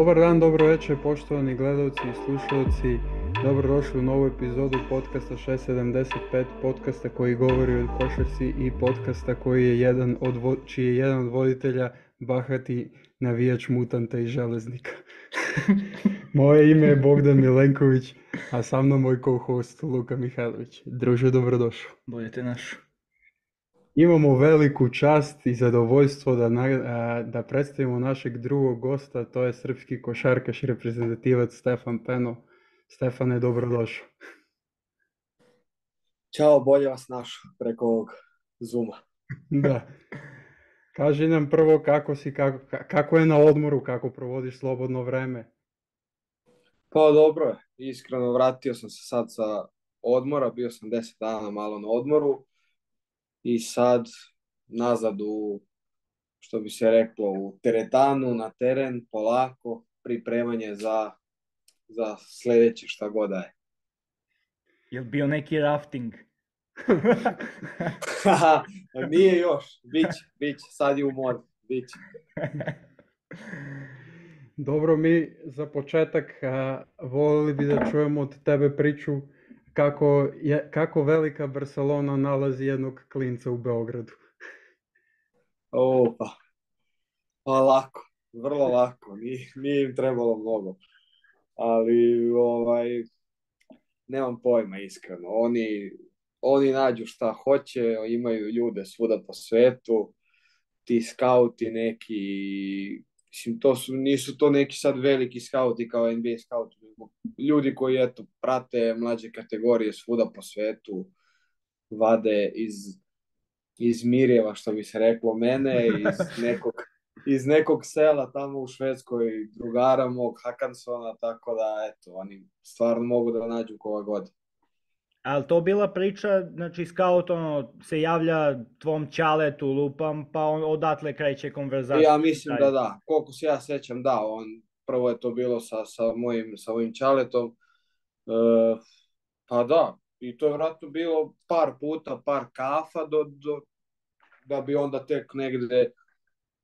Dobar dan, dobro večer, poštovani gledalci i slušalci. Dobrodošli u novu epizodu podcasta 675, podcasta koji govori o košarci i podcasta koji je jedan od, vo- čiji je jedan od voditelja bahati navijač mutanta i železnika. Moje ime je Bogdan Milenković, a sa mnom moj co-host Luka Mihajlović. Druže, dobrodošao. Bolje te naš. Imamo veliku čast i zadovoljstvo da, da predstavimo našeg drugog gosta, to je srpski košarkaš reprezentativac Stefan Peno. Stefane, dobrodošao. Ćao, bolje vas našao preko ovog Zuma. Da. Kaži nam prvo kako si, kako, ka- kako je na odmoru, kako provodiš slobodno vreme. Pa dobro je, iskreno vratio sam se sad sa odmora, bio sam 10 dana malo na odmoru i sad nazad u, što bi se reklo, u teretanu, na teren, polako, pripremanje za, za sledeće šta god da je. Jel bio neki rafting? Nije još, biće, biće, sad je u modu, biće. Dobro, mi za početak a, volili bi da čujemo od tebe priču kako, je, kako velika Barcelona nalazi jednog klinca u Beogradu. O, pa, lako, vrlo lako, nije, nije im trebalo mnogo. Ali, ovaj, nemam pojma iskreno. Oni, oni nađu šta hoće, imaju ljude svuda po svetu, ti skauti neki, mislim, to su, nisu to neki sad veliki skauti kao NBA skauti, ljudi koji, eto, prate mlađe kategorije svuda po svetu, vade iz, iz Mirjeva, što bi se reklo, mene, iz nekog, iz nekog sela tamo u Švedskoj, drugara mog Hakansona, tako da, eto, oni stvarno mogu da nađu koga god. Ali to bila priča, znači scout ono, se javlja tvom čaletu lupam, pa on odatle kreće konverzacija. Ja mislim da da, koliko se ja sećam, da, on, prvo je to bilo sa, sa mojim, sa mojim čaletom, e, pa da, i to je vratno bilo par puta, par kafa, do, do, da bi onda tek negde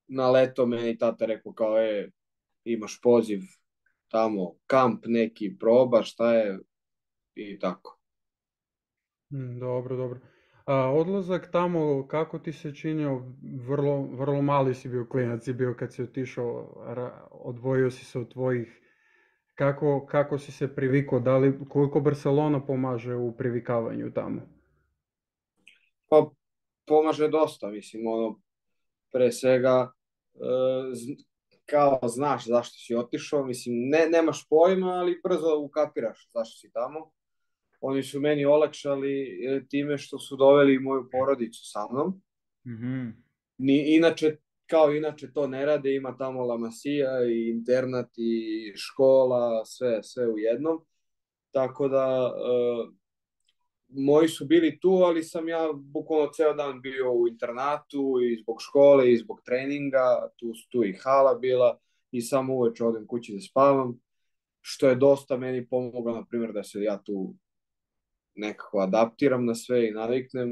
na leto meni tata rekao kao, e, imaš poziv tamo, kamp neki, proba, šta je, i tako. Mm, Dobro, dobro. A, odlazak tamo, kako ti se činio, vrlo, vrlo mali si bio klinac, si bio kad si otišao, odvojio si se od tvojih, kako, kako si se privikao, da li, koliko Barcelona pomaže u privikavanju tamo? Pa pomaže dosta, mislim, ono, pre svega, e, kao znaš zašto si otišao, mislim, ne, nemaš pojma, ali brzo ukapiraš zašto si tamo. Oni su meni olakšali e, time što su doveli moju porodicu sa mnom. Mhm. Ni, inače, kao inače to ne rade, ima tamo La Masia i internat i škola, sve, sve u jednom. Tako da, e, moji su bili tu, ali sam ja bukvalno ceo dan bio u internatu i zbog škole i zbog treninga, tu, tu i hala bila i samo uveče odem kući da spavam, što je dosta meni pomoglo, na primjer, da se ja tu nekako adaptiram na sve i naviknem,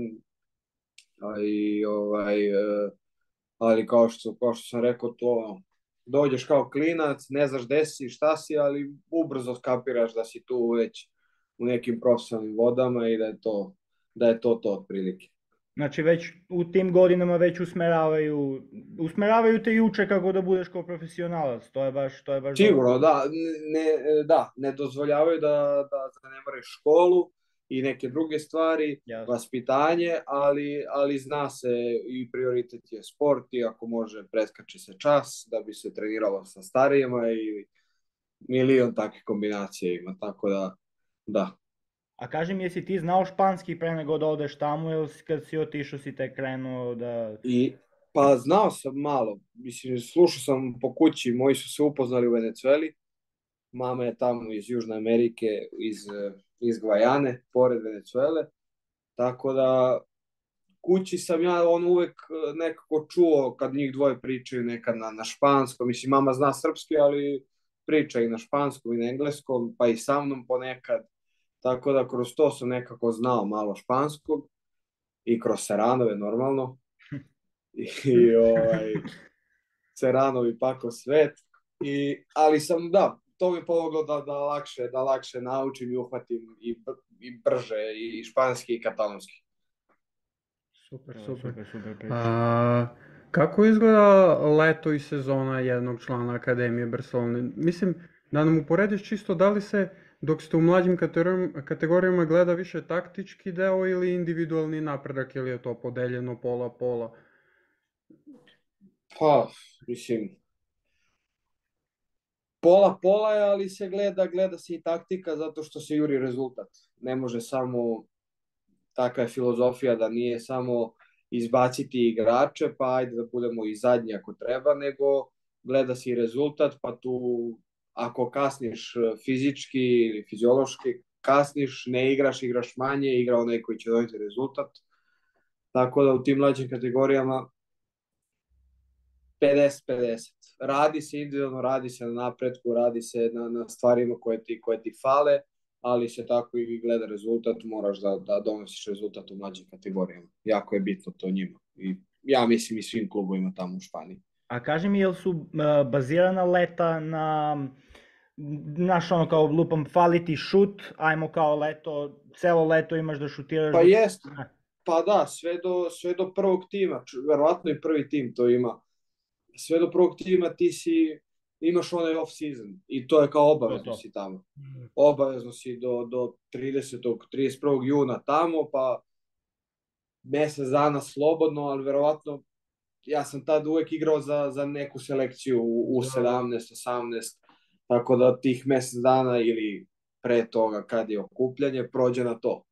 ali, ovaj, e, ali kao što, kao što sam rekao, to dođeš kao klinac, ne znaš gde si, šta si, ali ubrzo skapiraš da si tu već u nekim profesionalnim vodama i da je to da je to to otprilike. Znači već u tim godinama već usmeravaju, usmeravaju te i uče kako da budeš kao profesionalac, to je baš, to je baš Sigurno, da, ne, da, ne dozvoljavaju da, da zanemariš školu i neke druge stvari, Jasno. vaspitanje, ali, ali zna se i prioritet je sport i ako može preskače se čas da bi se treniralo sa starijima i milion takvih kombinacija ima, tako da da. A kaži mi, jesi ti znao španski pre nego da odeš tamo ili kad si otišao si tek krenuo da... I, pa znao sam malo, mislim, slušao sam po kući, moji su se upoznali u Venecueli, mama je tamo iz Južne Amerike, iz, iz Gvajane, pored Venecuele, tako da kući sam ja on uvek eh, nekako čuo kad njih dvoje pričaju nekad na, na španskom, mislim, mama zna srpski, ali priča i na španskom i na engleskom, pa i sa mnom ponekad, tako da kroz to sam nekako znao malo španskog i kroz Seranove normalno. I, i ovaj, Seranovi pako svet. I, ali sam, da, to mi pomoglo da, da, lakše, da lakše naučim i uhvatim i, i brže i španski i katalonski. Super, super. super, super A, kako izgleda leto i sezona jednog člana Akademije Barcelone? Mislim, da nam uporediš čisto da li se dok ste u mlađim kategorijama gleda više taktički deo ili individualni napredak ili je to podeljeno pola-pola? Pa, mislim, pola pola je, ali se gleda, gleda se i taktika zato što se juri rezultat. Ne može samo takva je filozofija da nije samo izbaciti igrače, pa ajde da budemo i zadnji ako treba, nego gleda se i rezultat, pa tu ako kasniš fizički ili fiziološki, kasniš, ne igraš, igraš manje, igra onaj koji će dobiti rezultat. Tako da u tim mlađim kategorijama 50-50. Radi se individualno, radi se na napretku, radi se na, na stvarima koje ti, koje ti fale, ali se tako i gleda rezultat, moraš da, da donosiš rezultat u mlađim kategorijama. Jako je bitno to njima. I ja mislim i svim klubovima tamo u Španiji. A kaži mi, jel su uh, bazirana leta na, znaš ono kao lupam, fali ti šut, ajmo kao leto, celo leto imaš da šutiraš. Pa jest, pa da, sve do, sve do prvog tima, verovatno i prvi tim to ima sve do prvog tima ti si imaš onaj off season i to je kao obavezno to to. si tamo. Mm. Obavezno si do, do 30. 31. juna tamo, pa mesec dana slobodno, ali verovatno ja sam tad uvek igrao za, za neku selekciju u, u 17, da. 18, tako da tih mesec dana ili pre toga kad je okupljanje prođe na to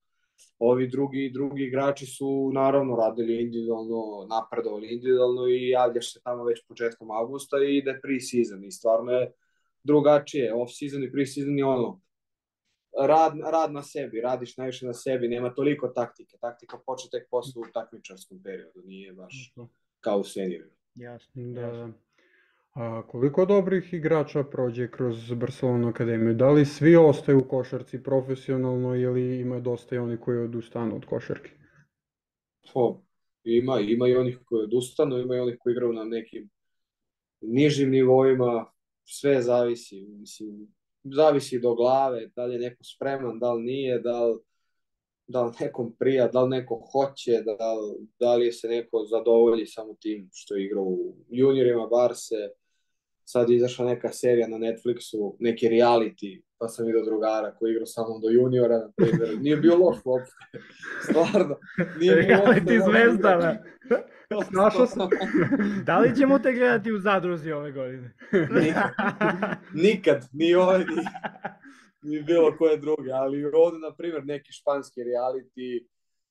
ovi drugi drugi igrači su naravno radili individualno, napredovali individualno i javljaš se tamo već početkom avgusta i ide pre-season i stvarno je drugačije. Off-season i pre-season je ono, rad, rad na sebi, radiš najviše na sebi, nema toliko taktike. Taktika počne tek posle u takmičarskom periodu, nije baš kao u senioru. Jasno, da, da. A koliko dobrih igrača prođe kroz Barcelona Akademiju? Da li svi ostaju u košarci profesionalno ili ima dosta i oni koji odustanu od košarke? Po, ima, ima i onih koji odustanu, ima i onih koji igraju na nekim nižim nivoima, sve zavisi, mislim, zavisi do glave, da li je neko spreman, da li nije, da li, da li nekom prija, da li neko hoće, da, da li se neko zadovolji samo tim što igra u juniorima Barse, sad je izašla neka serija na Netflixu, neki reality, pa sam vidio drugara koji igra sa mnom do juniora, na primjer. Nije bio loš uopšte. Stvarno. Nije reality zvezda, Našao sam. da li ćemo te gledati u zadruzi ove godine? Nikad. Nikad. Ni ove, ni, ni bilo koje druge. Ali ovde, na primjer, neki španski reality,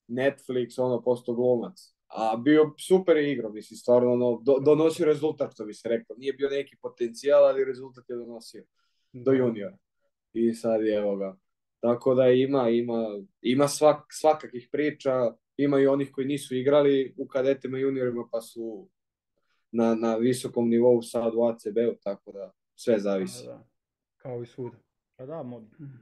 Netflix, ono, posto glumac a bio super je igrao, mislim, stvarno ono, do, donosio rezultat, što bi se rekao. Nije bio neki potencijal, ali rezultat je donosio do juniora. I sad je evo ga. Tako da ima, ima, ima svak, svakakih priča, ima i onih koji nisu igrali u kadetima i juniorima, pa su na, na visokom nivou sad u ACB-u, tako da sve zavisi. Da, da. Kao i svuda. Pa da,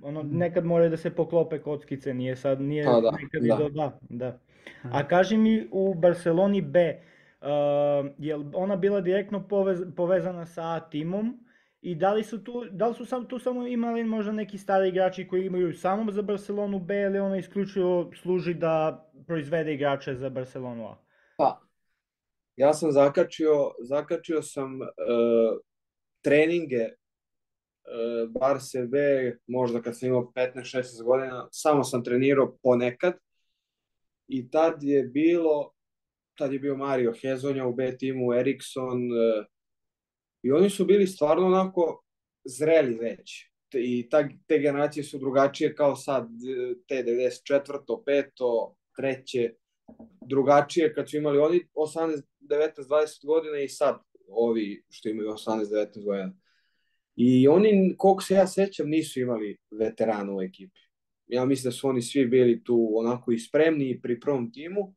ono, nekad mora da se poklope kockice, nije sad, nije pa da, nekad da. do da, da. A kaži mi u Barceloni B, uh, je ona bila direktno povez, povezana sa timom i da li su tu, da li su sam, tu samo imali možda neki stari igrači koji imaju samo za Barcelonu B ili ona isključivo služi da proizvede igrače za Barcelonu A? Pa, ja sam zakačio, zakačio sam uh, treninge uh, Barse B, možda kad sam imao 15-16 godina, samo sam trenirao ponekad, i tad je bilo, tad je bio Mario Hezonja u B timu, Erikson, e, i oni su bili stvarno onako zreli već. I ta, te generacije su drugačije kao sad, te 94. 5. treće, drugačije kad su imali oni 18, 19, 20 godina i sad ovi što imaju 18, 19 godina. I oni, koliko se ja sećam, nisu imali veterana u ekipi ja mislim da su oni svi bili tu onako i spremni pri prvom timu.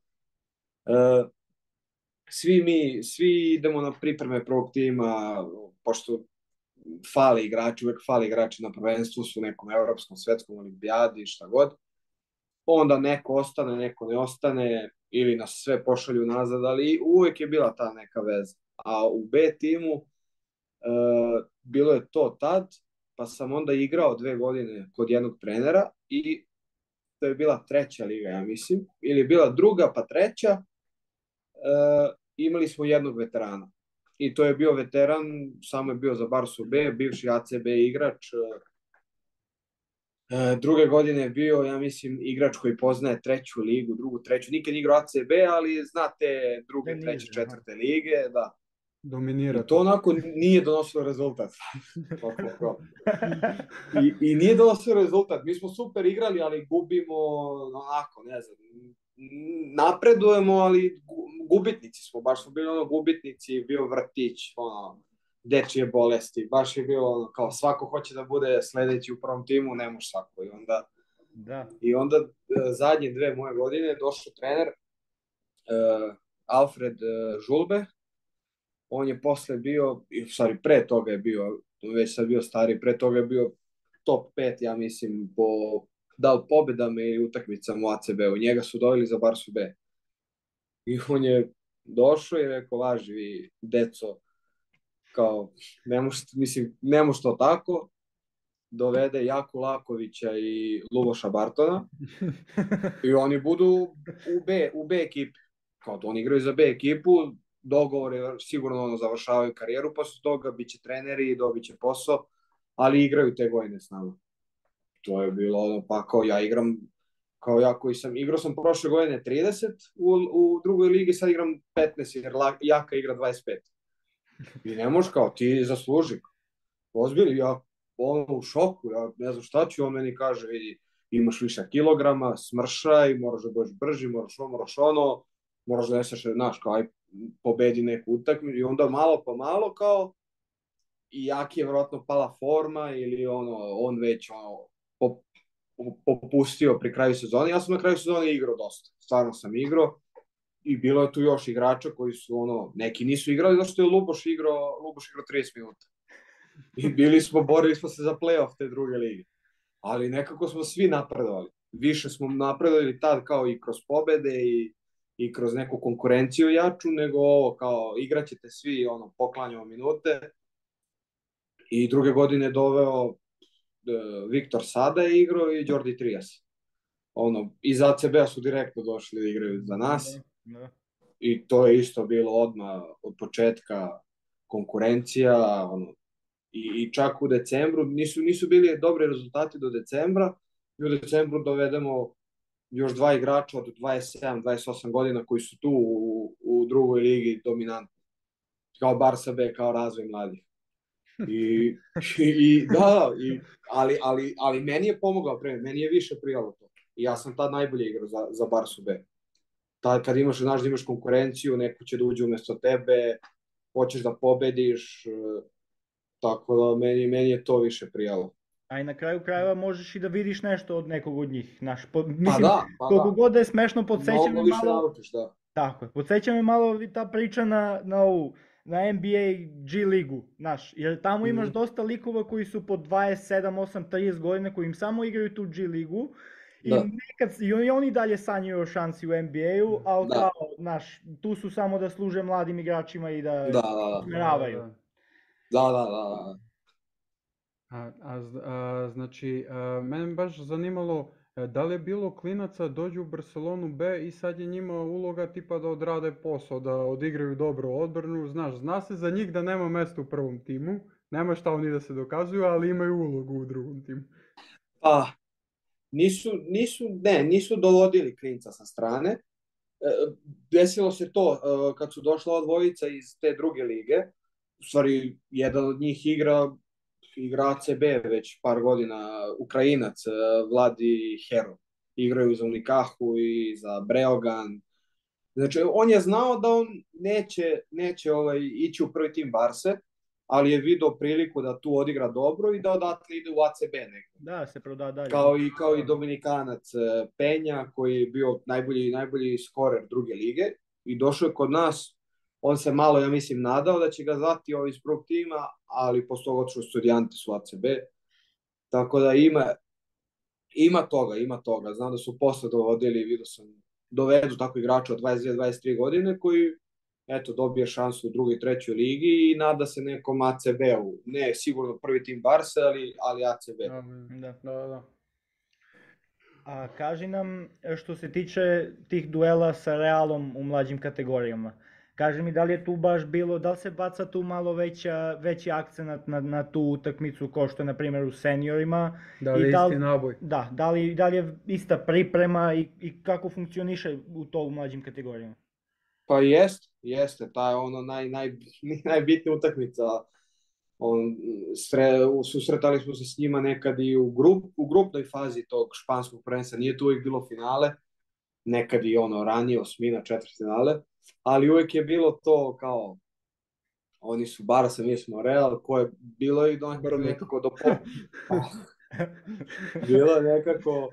E, svi mi, svi idemo na pripreme prvog tima, pošto fali igrači, uvek fali igrači na prvenstvu, su nekom evropskom, svetskom olimpijadi, šta god. Onda neko ostane, neko ne ostane, ili nas sve pošalju nazad, ali uvek je bila ta neka veza. A u B timu, uh, bilo je to tad, pa sam onda igrao dve godine kod jednog trenera i to je bila treća liga, ja mislim, ili je bila druga pa treća, e, imali smo jednog veterana. I to je bio veteran, samo je bio za Barsu B, bivši ACB igrač, E, druge godine je bio, ja mislim, igrač koji poznaje treću ligu, drugu, treću. Nikad igrao ACB, ali znate druge, treće, četvrte lige, da. Dominira. I to onako nije donosilo rezultat. I, I nije donosilo rezultat. Mi smo super igrali, ali gubimo onako, ne znam, napredujemo, ali gubitnici smo, baš smo bili ono gubitnici, bio vrtić, ono, dečije bolesti. Baš je bilo ono, kao svako hoće da bude sledeći u prvom timu, ne može svako. I onda, da. I onda e, zadnje dve moje godine došao trener uh, Alfred uh, Žulbe. On je posle bio, i stvari pre toga je bio, već sad bio stari, pre toga je bio top 5, ja mislim, po da li pobedama ili utakmicama u ACB-u. Njega su doveli za Barsu B. I on je došao i rekao, važi vi, deco, kao, ne može, mislim, ne može to tako, dovede Jaku Lakovića i Luboša Bartona i oni budu u B, u B ekipi. Kao da oni igraju za B ekipu, dogovore sigurno ono završavaju karijeru, posle toga bit će treneri dobit će posao, ali igraju te godine s nama. To je bilo ono, pa kao ja igram kao ja koji sam, igrao sam prošle godine 30 u, u drugoj ligi, sad igram 15 jer Jaka igra 25. I ne možeš kao, ti zasluži. Ozbiljno, ja ono u šoku, ja ne znam šta ću, on meni kaže, vidi, imaš više kilograma, smršaj, moraš da budeš brži, moraš ono, moraš ono, moraš da neseš, znaš, kao, aj, pobedi neku utakmicu i onda malo po malo kao i Jaki je vjerojatno pala forma ili ono, on već ono, popustio pri kraju sezone. Ja sam na kraju sezone igrao dosta. Stvarno sam igrao i bilo je tu još igrača koji su ono, neki nisu igrali zato što je Luboš igrao, Luboš igrao 30 minuta. I bili smo, borili smo se za playoff te druge lige. Ali nekako smo svi napredovali. Više smo napredovali tad kao i kroz pobede i, i kroz neku konkurenciju jaču, nego ovo kao igraćete svi, ono, poklanjamo minute. I druge godine doveo uh, Viktor Sada je igrao i Jordi Trias. Ono, iz ACB-a su direktno došli da igraju za nas. Da. I to je isto bilo odmah od početka konkurencija, ono, i, i čak u decembru, nisu, nisu bili dobri rezultati do decembra, i u decembru dovedemo još dva igrača od 27-28 godina koji su tu u, u drugoj ligi dominantni. Kao Barsa B, kao razvoj mladih. I, i, i da, i, ali, ali, ali meni je pomogao pre, meni je više prijalo to. I ja sam tad najbolje igrao za, za Barsu B ta, kad imaš, znaš da imaš konkurenciju, neko će da uđe umesto tebe, hoćeš da pobediš, e, tako da meni, meni je to više prijalo. A i na kraju krajeva možeš i da vidiš nešto od nekog od njih. Naš, po, mislim, pa da, pa koliko da. god da je smešno, podsjeća me malo... Naučiš, da. Tako je, podsjeća me malo ta priča na, na ovu, na NBA G ligu, znaš, jer tamo imaš mm. dosta likova koji su po 27, 8, 30 godina, koji im samo igraju tu G ligu I da. nekad, i oni dalje sanjaju o šansi u NBA-u, ali da. kao, znaš, tu su samo da služe mladim igračima i da, da, da, smeravaju. Da, da, da. da. A, a, a, znači, a, mene baš zanimalo, e, da li je bilo klinaca dođu u Barcelonu B i sad je njima uloga tipa da odrade posao, da odigraju dobro odbranu, znaš, zna se za njih da nema mesta u prvom timu, nema šta oni da se dokazuju, ali imaju ulogu u drugom timu. Pa, nisu, nisu, ne, nisu dovodili klinca sa strane. E, desilo se to e, kad su došla dvojica iz te druge lige, u stvari jedan od njih igra igra CB već par godina, Ukrajinac, e, Vladi Hero. Igraju za Unikahu i za Breogan. Znači, on je znao da on neće, neće ovaj, ići u prvi tim Barse, ali je video priliku da tu odigra dobro i da odatle ide u ACB neko. Da, se proda dalje. Kao i, kao i Dominikanac e, Penja, koji je bio najbolji, najbolji skorer druge lige i došao je kod nas, on se malo, ja mislim, nadao da će ga zvati ovaj iz prvog tima, ali posle toga otišao studijante su ACB, tako da ima, ima toga, ima toga. Znam da su posle dovodili, vidio sam, dovedu tako igrača od 22-23 godine koji eto, dobije šansu u drugoj, trećoj ligi i nada se nekom ACB-u. Ne sigurno prvi tim Barca, ali, ali ACB. Da, da, da. A kaži nam što se tiče tih duela sa Realom u mlađim kategorijama. Kaži mi da li je tu baš bilo, da li se baca tu malo veća, veći akcenat na, na tu utakmicu kao što je na primjer u seniorima. Da li je da li, isti naboj? Da, da li, da li je ista priprema i, i kako funkcioniše u to u mlađim kategorijama? Pa jeste, jeste, ta je ono naj, naj, najbitnija utakmica. On, sre, susretali smo se s njima nekad i u, grup, u grupnoj fazi tog španskog prvenstva, nije tu uvijek bilo finale, nekad i ono ranije, osmina, četvrt finale, ali uvijek je bilo to kao oni su Barca, mi smo Real, ko je bilo i do nekako do po... bilo nekako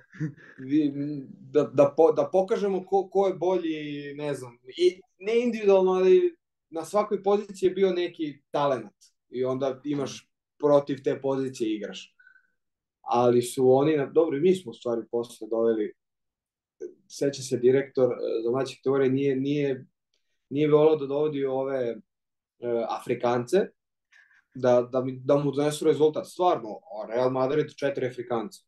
da, da, po, da pokažemo ko, ko je bolji, ne znam, i ne individualno, ali na svakoj poziciji je bio neki talent i onda imaš protiv te pozicije igraš. Ali su oni, na, dobro, mi smo stvari posle doveli, seća se direktor e, mlađe teorije, nije, nije, nije volio da dovodi ove uh, Afrikance, da, da, mi, da mu donesu rezultat. Stvarno, Real Madrid četiri Afrikanca.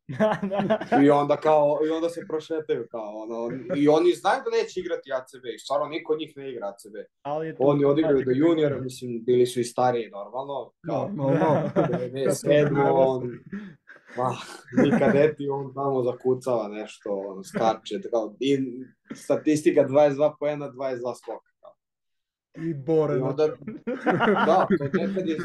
I onda kao, i onda se prošetaju kao, ono, i oni znaju da neće igrati ACB, i stvarno niko od njih ne igra ACB. Ali oni odigraju do juniora, mislim, bili su i stariji, normalno, kao, no, no, no. ne, sedmo, on, Ah, i kadeti on tamo zakucava nešto, on skače, kao, i statistika 22 poena, 22 skoka. I Bore. I onda, da, to nekad je...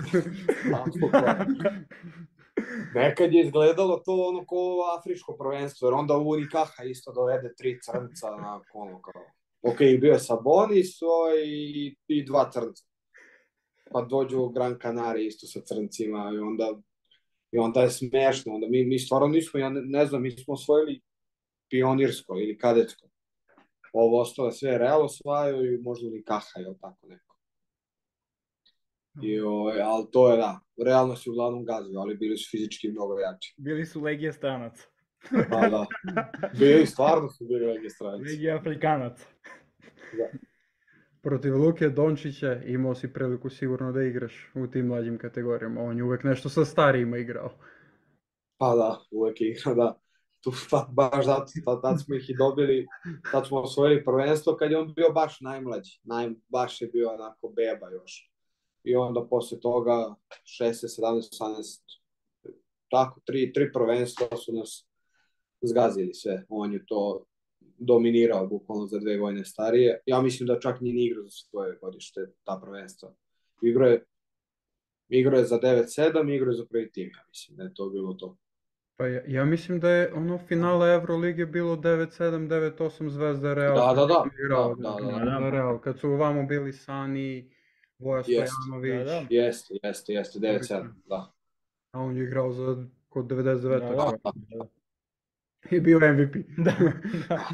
nekad je izgledalo to ono ko afričko prvenstvo, jer onda u Unikaha isto dovede tri crnca na ono kao... Ok, bio je Sabonis i, i dva crnca. Pa dođu u Gran Canaria isto sa crncima i onda i onda je smešno. Onda mi, mi stvarno nismo, ja ne, ne znam, mi smo osvojili pionirsko ili kadetsko ovo ostalo sve Real osvajaju i možda ni Kaha ili tako neko. I, o, ovaj, ali to je da, realno se uglavnom gazio, ali bili su fizički mnogo jači. Bili su legije stranaca. Pa da, bili, stvarno su bili legije stranaca. Legije Afrikanaca. Da. Protiv Luke Dončića imao si priliku sigurno da igraš u tim mlađim kategorijama. On je uvek nešto sa starijima igrao. Pa da, uvek je igrao, da tu baš zato, tad, tad smo ih i dobili, tad smo osvojili prvenstvo kad je on bio baš najmlađi, naj, baš je bio onako beba još. I onda posle toga 16, 17, 18, tako, tri, tri prvenstva su nas zgazili sve. On je to dominirao bukvalno za dve godine starije. Ja mislim da čak nije igrao za svoje godište ta prvenstva. Igrao je, igrao je za 9-7, igrao je za prvi tim, ja mislim da je to bilo to. Pa ja, ja mislim da je ono finale Evrolige bilo 9-7, 9-8 Zvezda Real. Da, da, da. Igrao, da, da, da, da, da. Real. Kad su ovamo bili Sani, Voja Stojanović. Da, da. Jeste, jeste, jeste, 9-7, da. A on je igrao za kod 99. Da, da, da. I bio MVP. da, da.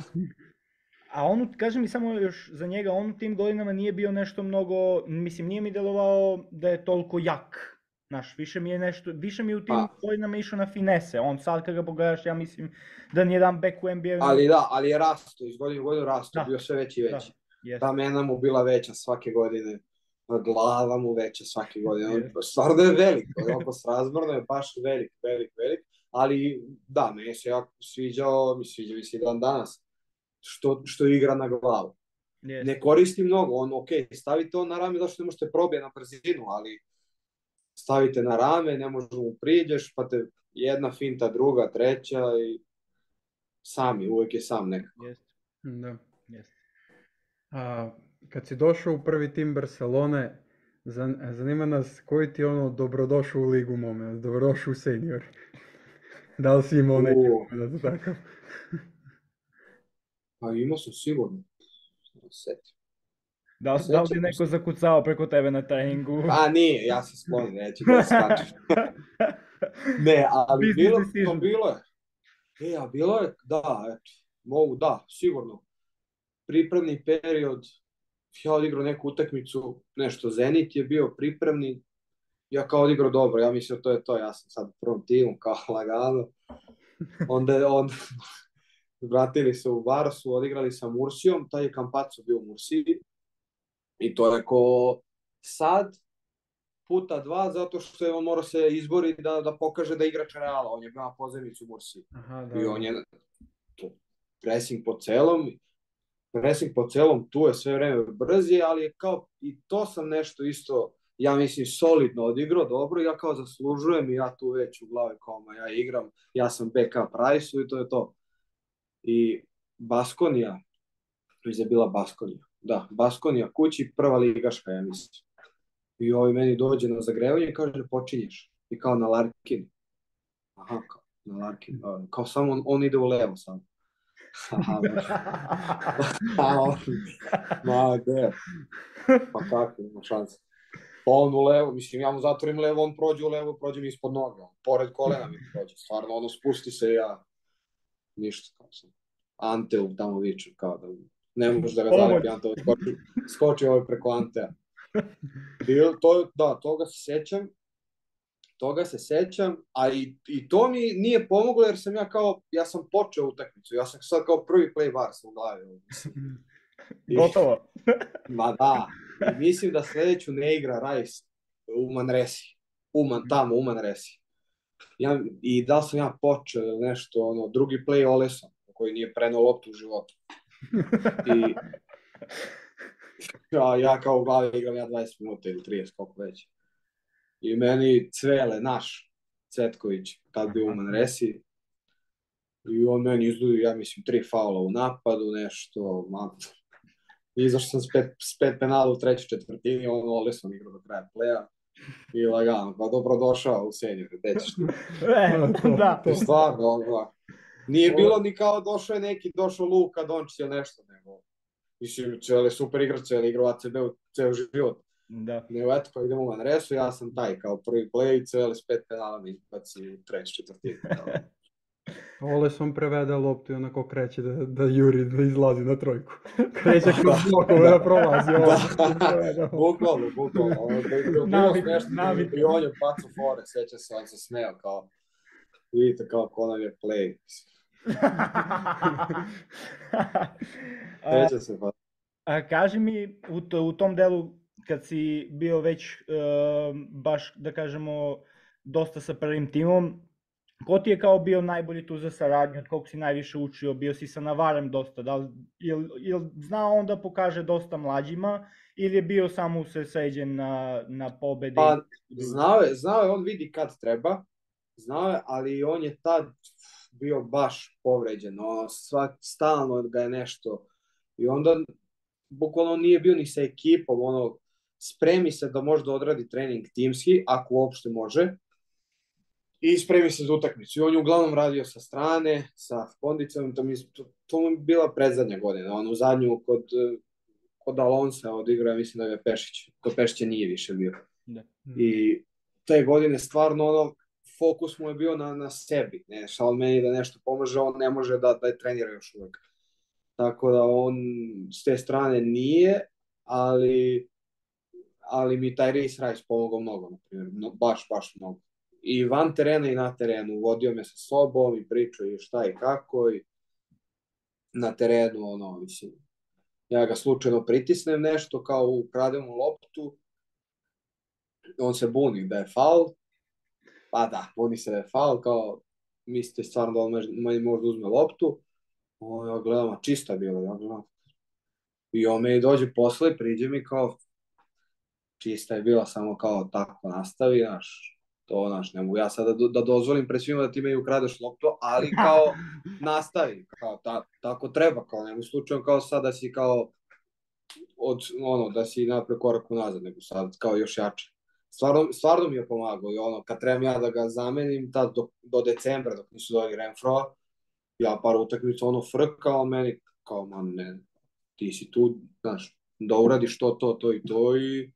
A on, kaže mi samo još za njega, on u tim godinama nije bio nešto mnogo, mislim, nije mi delovao da je toliko jak Znaš, više mi je nešto, više mi u tim pa. godinama išao na finese. On sad kad ga pogledaš, ja mislim da nije jedan back u NBA. Ali da, ali je rasto, iz godine u godinu rasto, da. bio sve veći i veći. Da. Ta mena mu bila veća svake godine. Glava mu veća svake godine. Stvarno je velik, onako srazmrno je baš velik, velik, velik. Ali da, meni se jako sviđao, mi sviđa mi se dan danas, što, što igra na glavu. Yes. Ne koristi mnogo, on, ok, stavite on na rame, zašto ne možete probije na brzinu, ali stavite na rame, ne možeš mu priđeš, pa te jedna finta, druga, treća i sami, uvek je sam nekako. Jeste. Da. Jeste. A, kad si došao u prvi tim Barcelone, zanima nas koji ti ono dobrodošao u ligu moment, dobrodošao u senior. da li si imao neki moment, takav? pa imao sam sigurno. Setim. Da li, da li neko zakucao preko tebe na treningu? Pa nije, ja sam sklon, neću da skačem. ne, ali bilo, to bilo je. E, a bilo je, da, eto, mogu, da, sigurno. Pripremni period, ja odigrao neku utakmicu, nešto Zenit je bio pripremni, ja kao odigrao dobro, ja mislim to je to, ja sam sad u prvom timu, kao lagano. Onda, onda vratili se u Varsu, odigrali sa Mursijom, taj je Kampacu bio u Mursiji, I to je ko sad puta dva, zato što je on mora se izbori da, da pokaže da igrač Reala. On je ima pozemicu Mursi. Aha, da, I on je to, pressing po celom, pressing po celom, tu je sve vreme brzi, ali je kao, i to sam nešto isto, ja mislim, solidno odigrao, dobro, ja kao zaslužujem i ja tu već u glavi kao, ma ja igram, ja sam backup Price-u i to je to. I Baskonija, je bila Baskonija, da, Baskonija kući, prva ligaška, ja mislim. I ovaj meni dođe na zagrevanje i kaže, počinješ. I kao na Larkin. Aha, kao, na Larkin. Kao samo on, on ide u levo samo. Ma gde? Pa kako, ima šanse. Pa on u levo, mislim, ja mu zatvorim levo, on prođe u levo, prođe mi ispod noga. Pored kolena mi prođe. Stvarno, ono, spusti se ja. Ništa, kao sam. Ante tamo viče, kao da ne možeš da ga zalepi Ante, skoči, skoči ovaj preko Antea. Bil, to, da, toga se sećam, toga se sećam, a i, i to mi nije pomoglo jer sam ja kao, ja sam počeo utakmicu, ja sam sad kao prvi play bar sam u glavi. I, Gotovo. ma da, I mislim da sledeću ne igra Rice u Manresi, u Man, tamo u Manresi. Ja, I da sam ja počeo nešto, ono, drugi play Oleson, koji nije prenao loptu u životu. I, ja, ja kao u glavi igram ja 20 minuta ili 30, koliko već. I meni Cvele, naš, Cvetković, tad bio u Manresi, i on meni izdudio, ja mislim, tri faula u napadu, nešto, ma, izašao sam s pet, s pet penala u trećoj četvrtini, on ovdje sam igrao do kraja pleja. I lagano, pa dobro došao u senju, gde ćeš ti? e, da. To stvarno, da. Nije bilo ni kao došao je neki, došao Luka Dončić ili nešto, nego Mislim, cijeli super igrač, cijeli igrao ACB u ceo život. Da. Nego eto, kao idemo u Manresu, ja sam taj kao prvi play, cijeli s pet penala mi izbaci u treći četvrtini. Ole sam prevede loptu i onako kreće da, da juri, da izlazi na trojku. Kreće kroz blokove da prolazi. Da, bukvalno, bukvalno. Ono, da je bilo smešno, i on je pacu fore, seća se, on se smeo kao, vidite kao ko nam je play. Seća se pa. A, kaži mi u, to, u tom delu kad si bio već uh, baš da kažemo dosta sa prvim timom, ko ti je kao bio najbolji tu za saradnju, od koliko si najviše učio, bio si sa Navarem dosta, da li, il, il znao on da pokaže dosta mlađima ili je bio samo usredsređen na, na pobede? Pa, znao je, znao je, on vidi kad treba, znao je, ali on je tad bio baš povređen, ono, svak, stalno ga je nešto, i onda bukvalno nije bio ni sa ekipom, ono, spremi se da možda odradi trening timski, ako uopšte može, i spremi se za utakmicu. I on je uglavnom radio sa strane, sa kondicom, to mi, to, to mi bila predzadnja godina, on u zadnju kod, kod Alonsa odigrao, mislim da je Pešić, kod Pešića nije više bio. Da. I te godine stvarno ono, fokus mu je bio na, na sebi, ne, šal meni da nešto pomaže, on ne može da, da je trenira još uvek. Tako da on s te strane nije, ali ali mi taj Reese Rice pomogao mnogo, na primjer, no, baš, baš mnogo. I van terena i na terenu, vodio me sa sobom i pričao i šta i kako i na terenu, ono, mislim, ja ga slučajno pritisnem nešto, kao ukradem mu loptu, on se buni da je faul, pa da, buni se faul, kao mislite stvarno da on možda uzme loptu, o, ja gledam, a čista bila, ja gledam. I on me dođe posle, priđe mi kao, čista je bila, samo kao tako nastavi, znaš, to, znaš, ne mogu ja sada da, da dozvolim pre svima da ti me ukradeš loptu, ali kao nastavi, kao ta, tako treba, kao nema slučajno kao sad da si kao od, ono, da si napred korak unazad, nego sad kao još jače. Stvarno, stvarno mi je pomagao i ono, kad trebam ja da ga zamenim, tad do, do decembra, dok nisu doli Renfro, ja par utakmica ono frkao meni, kao man ne, ti si tu, znaš, da uradiš to, to, to i to i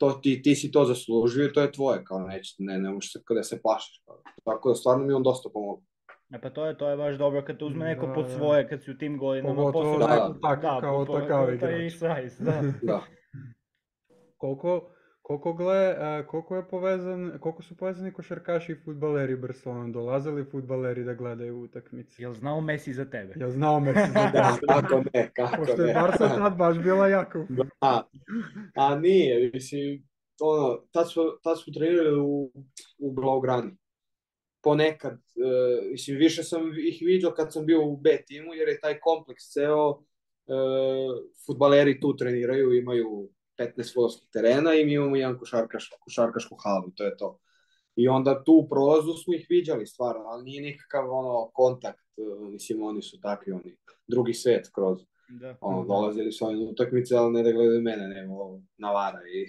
to ti, ti si to zaslužio i to je tvoje, kao neće, ne, ne možeš se kada se plašiš. Kao. Tako da stvarno mi on dosta pomogao. E pa to je, to je baš dobro kad te uzme neko da, pod da. svoje, kad si u tim godinama. Pogotovo da, tako, da, kao takav igrač. Da. da. Koliko, Koliko, gle, koliko, je povezan, koliko su povezani košarkaši i futbaleri Barcelona? Dolaze li futbaleri da gledaju utakmice? Jel znao Messi za tebe? Jel znao Messi za tebe? kako ne, kako Pošto je Barca tad baš bila jako. Da, a nije, mislim, ono, tad smo, tad smo trenirali u, u Blaugrani. Ponekad, uh, mislim, više sam ih vidio kad sam bio u B timu, jer je taj kompleks ceo, uh, futbaleri tu treniraju, imaju 15 fudbalskih terena i mi imamo jedan košarkaš, košarkašku halu, to je to. I onda tu u prolazu smo ih viđali stvarno, ali nije nikakav ono kontakt, mislim oni su takvi, oni drugi svet kroz. Da. Ono, dolazili su oni utakmice, ali ne da gledaju mene, nego Navara i,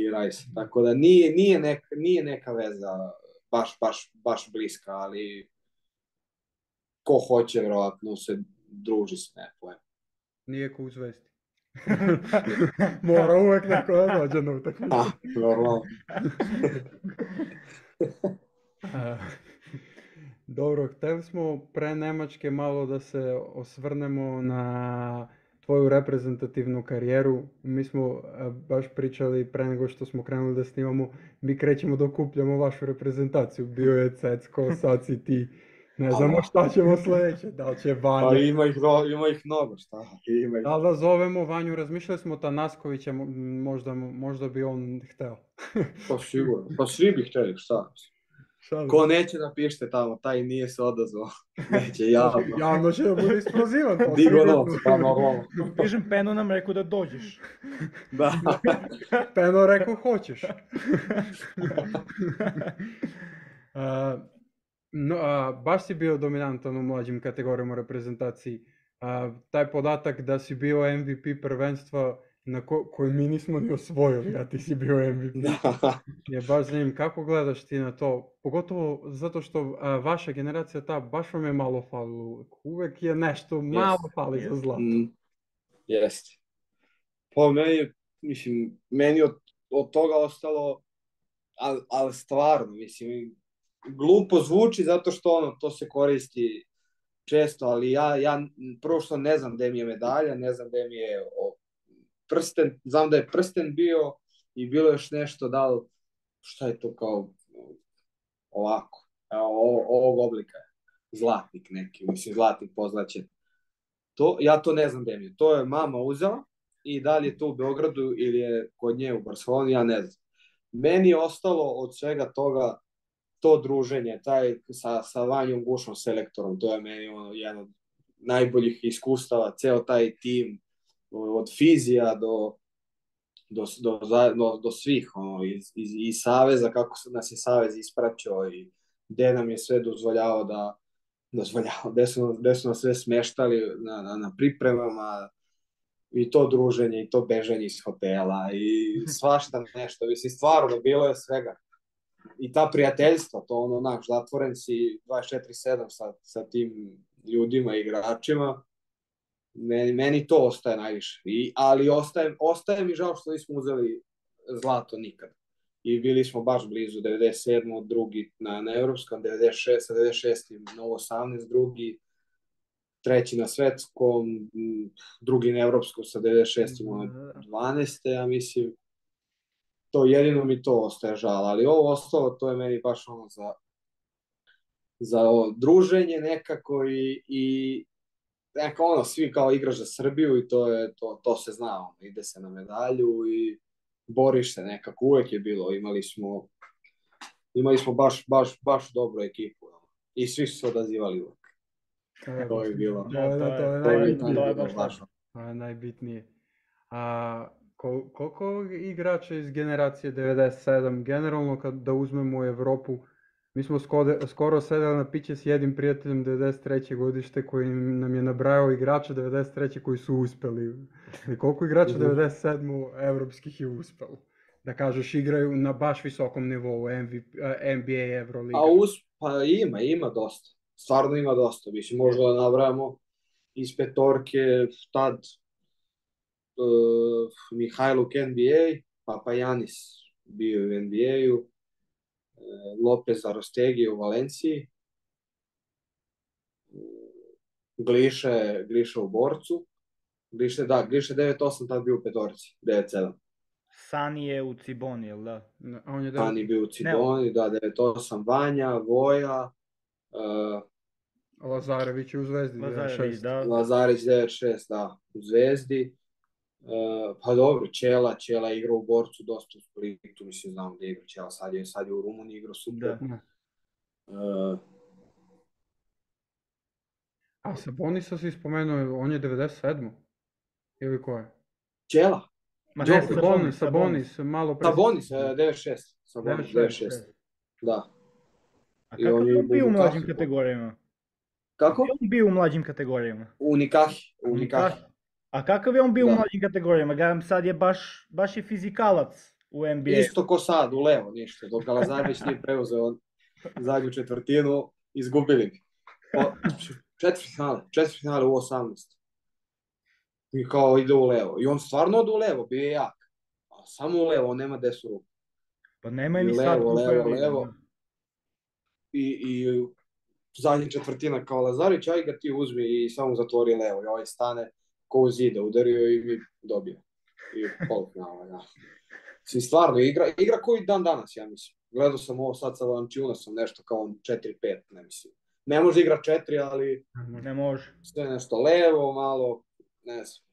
i Rajs. Tako da nije, nije, neka, nije neka veza baš, baš, baš bliska, ali ko hoće, verovatno se druži s ne, Nije ko uzvesti. Mora uvek neko da dođe na utakmicu. A, normalno. Dobro, hteli smo pre Nemačke malo da se osvrnemo na tvoju reprezentativnu karijeru. Mi smo baš pričali pre nego što smo krenuli da snimamo, mi krećemo da okupljamo vašu reprezentaciju. Bio je Cecko, sad si ti. Ne znamo šta ćemo sledeće, da li će Vanja... Pa ima ih, ima ih mnogo, šta? Ima ih. Da li da zovemo Vanju, razmišljali smo Tanaskovića, možda, možda bi on hteo. pa sigurno, pa svi bi hteli, šta? Šalim. Ko neće napišite tamo, taj nije se odazvao. Neće javno. javno će da bude isplozivan. Digo noc, pa normalno. Pišem Peno nam rekao da dođeš. da. Peno rekao hoćeš. uh, No, a, baš si bio dominantan u mlađim kategorijama reprezentaciji. A, taj podatak da si bio MVP prvenstva na ko, koji mi nismo ni osvojili, a ti si bio MVP. Da. je baš zanimljiv. Kako gledaš ti na to? Pogotovo zato što a, vaša generacija ta baš vam je malo falilo uvek. Je nešto malo yes. fali yes. za zlato. Mm. Jeste. Pa meni, mislim, meni od, od toga ostalo, ali, ali stvarno, mislim, glupo zvuči zato što ono, to se koristi često, ali ja, ja prvo što ne znam gde mi je medalja, ne znam gde mi je o, prsten, znam da je prsten bio i bilo još nešto, da li, šta je to kao ovako, evo, ovog oblika zlatnik neki, mislim zlatnik pozlaćen. To, ja to ne znam gde mi je. To je mama uzela i da li je to u Beogradu ili je kod nje u Barceloni, ja ne znam. Meni je ostalo od svega toga to druženje, taj sa, sa Vanjom Gušom selektorom, to je meni ono, jedan od najboljih iskustava, ceo taj tim, od fizija do, do, do, do, do svih, ono, iz, iz, iz Saveza, kako nas je Savez ispraćao i gde nam je sve dozvoljao da dozvoljao, gde su, gde su nas sve smeštali na, na, na pripremama, i to druženje, i to bežanje iz hotela, i svašta nešto, mislim, stvarno, bilo je svega i ta prijateljstva, to ono, onak, zatvoren si 24-7 sa, sa tim ljudima, igračima, meni, meni to ostaje najviše. I, ali ostaje, ostaje mi žao što nismo uzeli zlato nikad. I bili smo baš blizu 97. drugi na, na evropskom, 96. 96. na 18. drugi, treći na svetskom, drugi na evropskom sa 96. na 12. ja mislim to jedino mi to ostaje žal, ali ovo ostalo, to je meni baš ono za, za ovo, druženje nekako i, i neka ono, svi kao igraš za Srbiju i to, je, to, to se zna, ono, ide se na medalju i boriš se nekako, uvek je bilo, imali smo imali smo baš, baš, baš dobru ekipu ono. i svi su se odazivali uvek. To je, to je bilo. Da, da, to je, to je, najbitnije. To je, baš To je najbitnije. A, Kol, koliko igrača iz generacije 97, generalno kad da uzmemo u Evropu, mi smo skode, skoro sedeli na piće s jednim prijateljem 93. godište koji nam je nabrajao igrača 93. koji su uspeli. I koliko igrača 97. evropskih je uspelo? Da kažeš igraju na baš visokom nivou MVP, NBA, Euroliga. A us, pa ima, ima dosta. Stvarno ima dosta. Mislim, možda da nabrajamo iz petorke tad Mihajluk NBA, Papajanis bio u NBA-u, uh, Lopez Arostegi u Valenciji, uh, Gliše, Gliše u Borcu, Gliše, da, Gliše 9-8 tad bio u petorci, 9-7. Sani je u Ciboni, jel da? On je Sani bio u Ciboni, ne. da, 9-8, Vanja, Voja, uh, Lazarević u Zvezdi Lazarević, 9-6. Da. Lazarević 9-6, da, u Zvezdi. Uh, pa dobro, Čela, Čela igra u Borcu dosta u Splitu, mislim, znam da igra Čela, sad je, sad je u Rumuniji igra super. Da. Uh, A Sabonisa si spomenuo, on je 97. Ili ko je? Čela. Ma ne, Sabonis, Sabonis, malo pre... Sabonis, 96. Sabonis, 96. Da. A kako je on bio u mlađim kategorijama? Kako? je on bio u mlađim kategorijama? U Nikahi. U Nikahi. A kakav je on bio da. u mlađim kategorijama? Gledam sad je baš, baš je fizikalac u NBA. Isto ko sad, u levo, ništa. Dok Lazarević nije preuzeo zadnju četvrtinu, izgubili bi. Četiri finale, četiri finale u 18. I kao ide u levo. I on stvarno ode u levo, bio je jak. A samo u levo, on nema desu ruku. Pa nema ni sad levo, levo, levo. I, i zadnja četvrtina kao Lazarić, aj ga ti uzmi i samo zatvori levo. I ovaj stane ko u zide, udario i mi dobio. I polufinala, ja. Si stvarno, igra, igra koji dan danas, ja mislim. Gledao sam ovo sad sa Lančiunasom, nešto kao 4-5, ne mislim. Ne može igra 4, ali... Ne može. Sve nešto levo, malo, ne znam.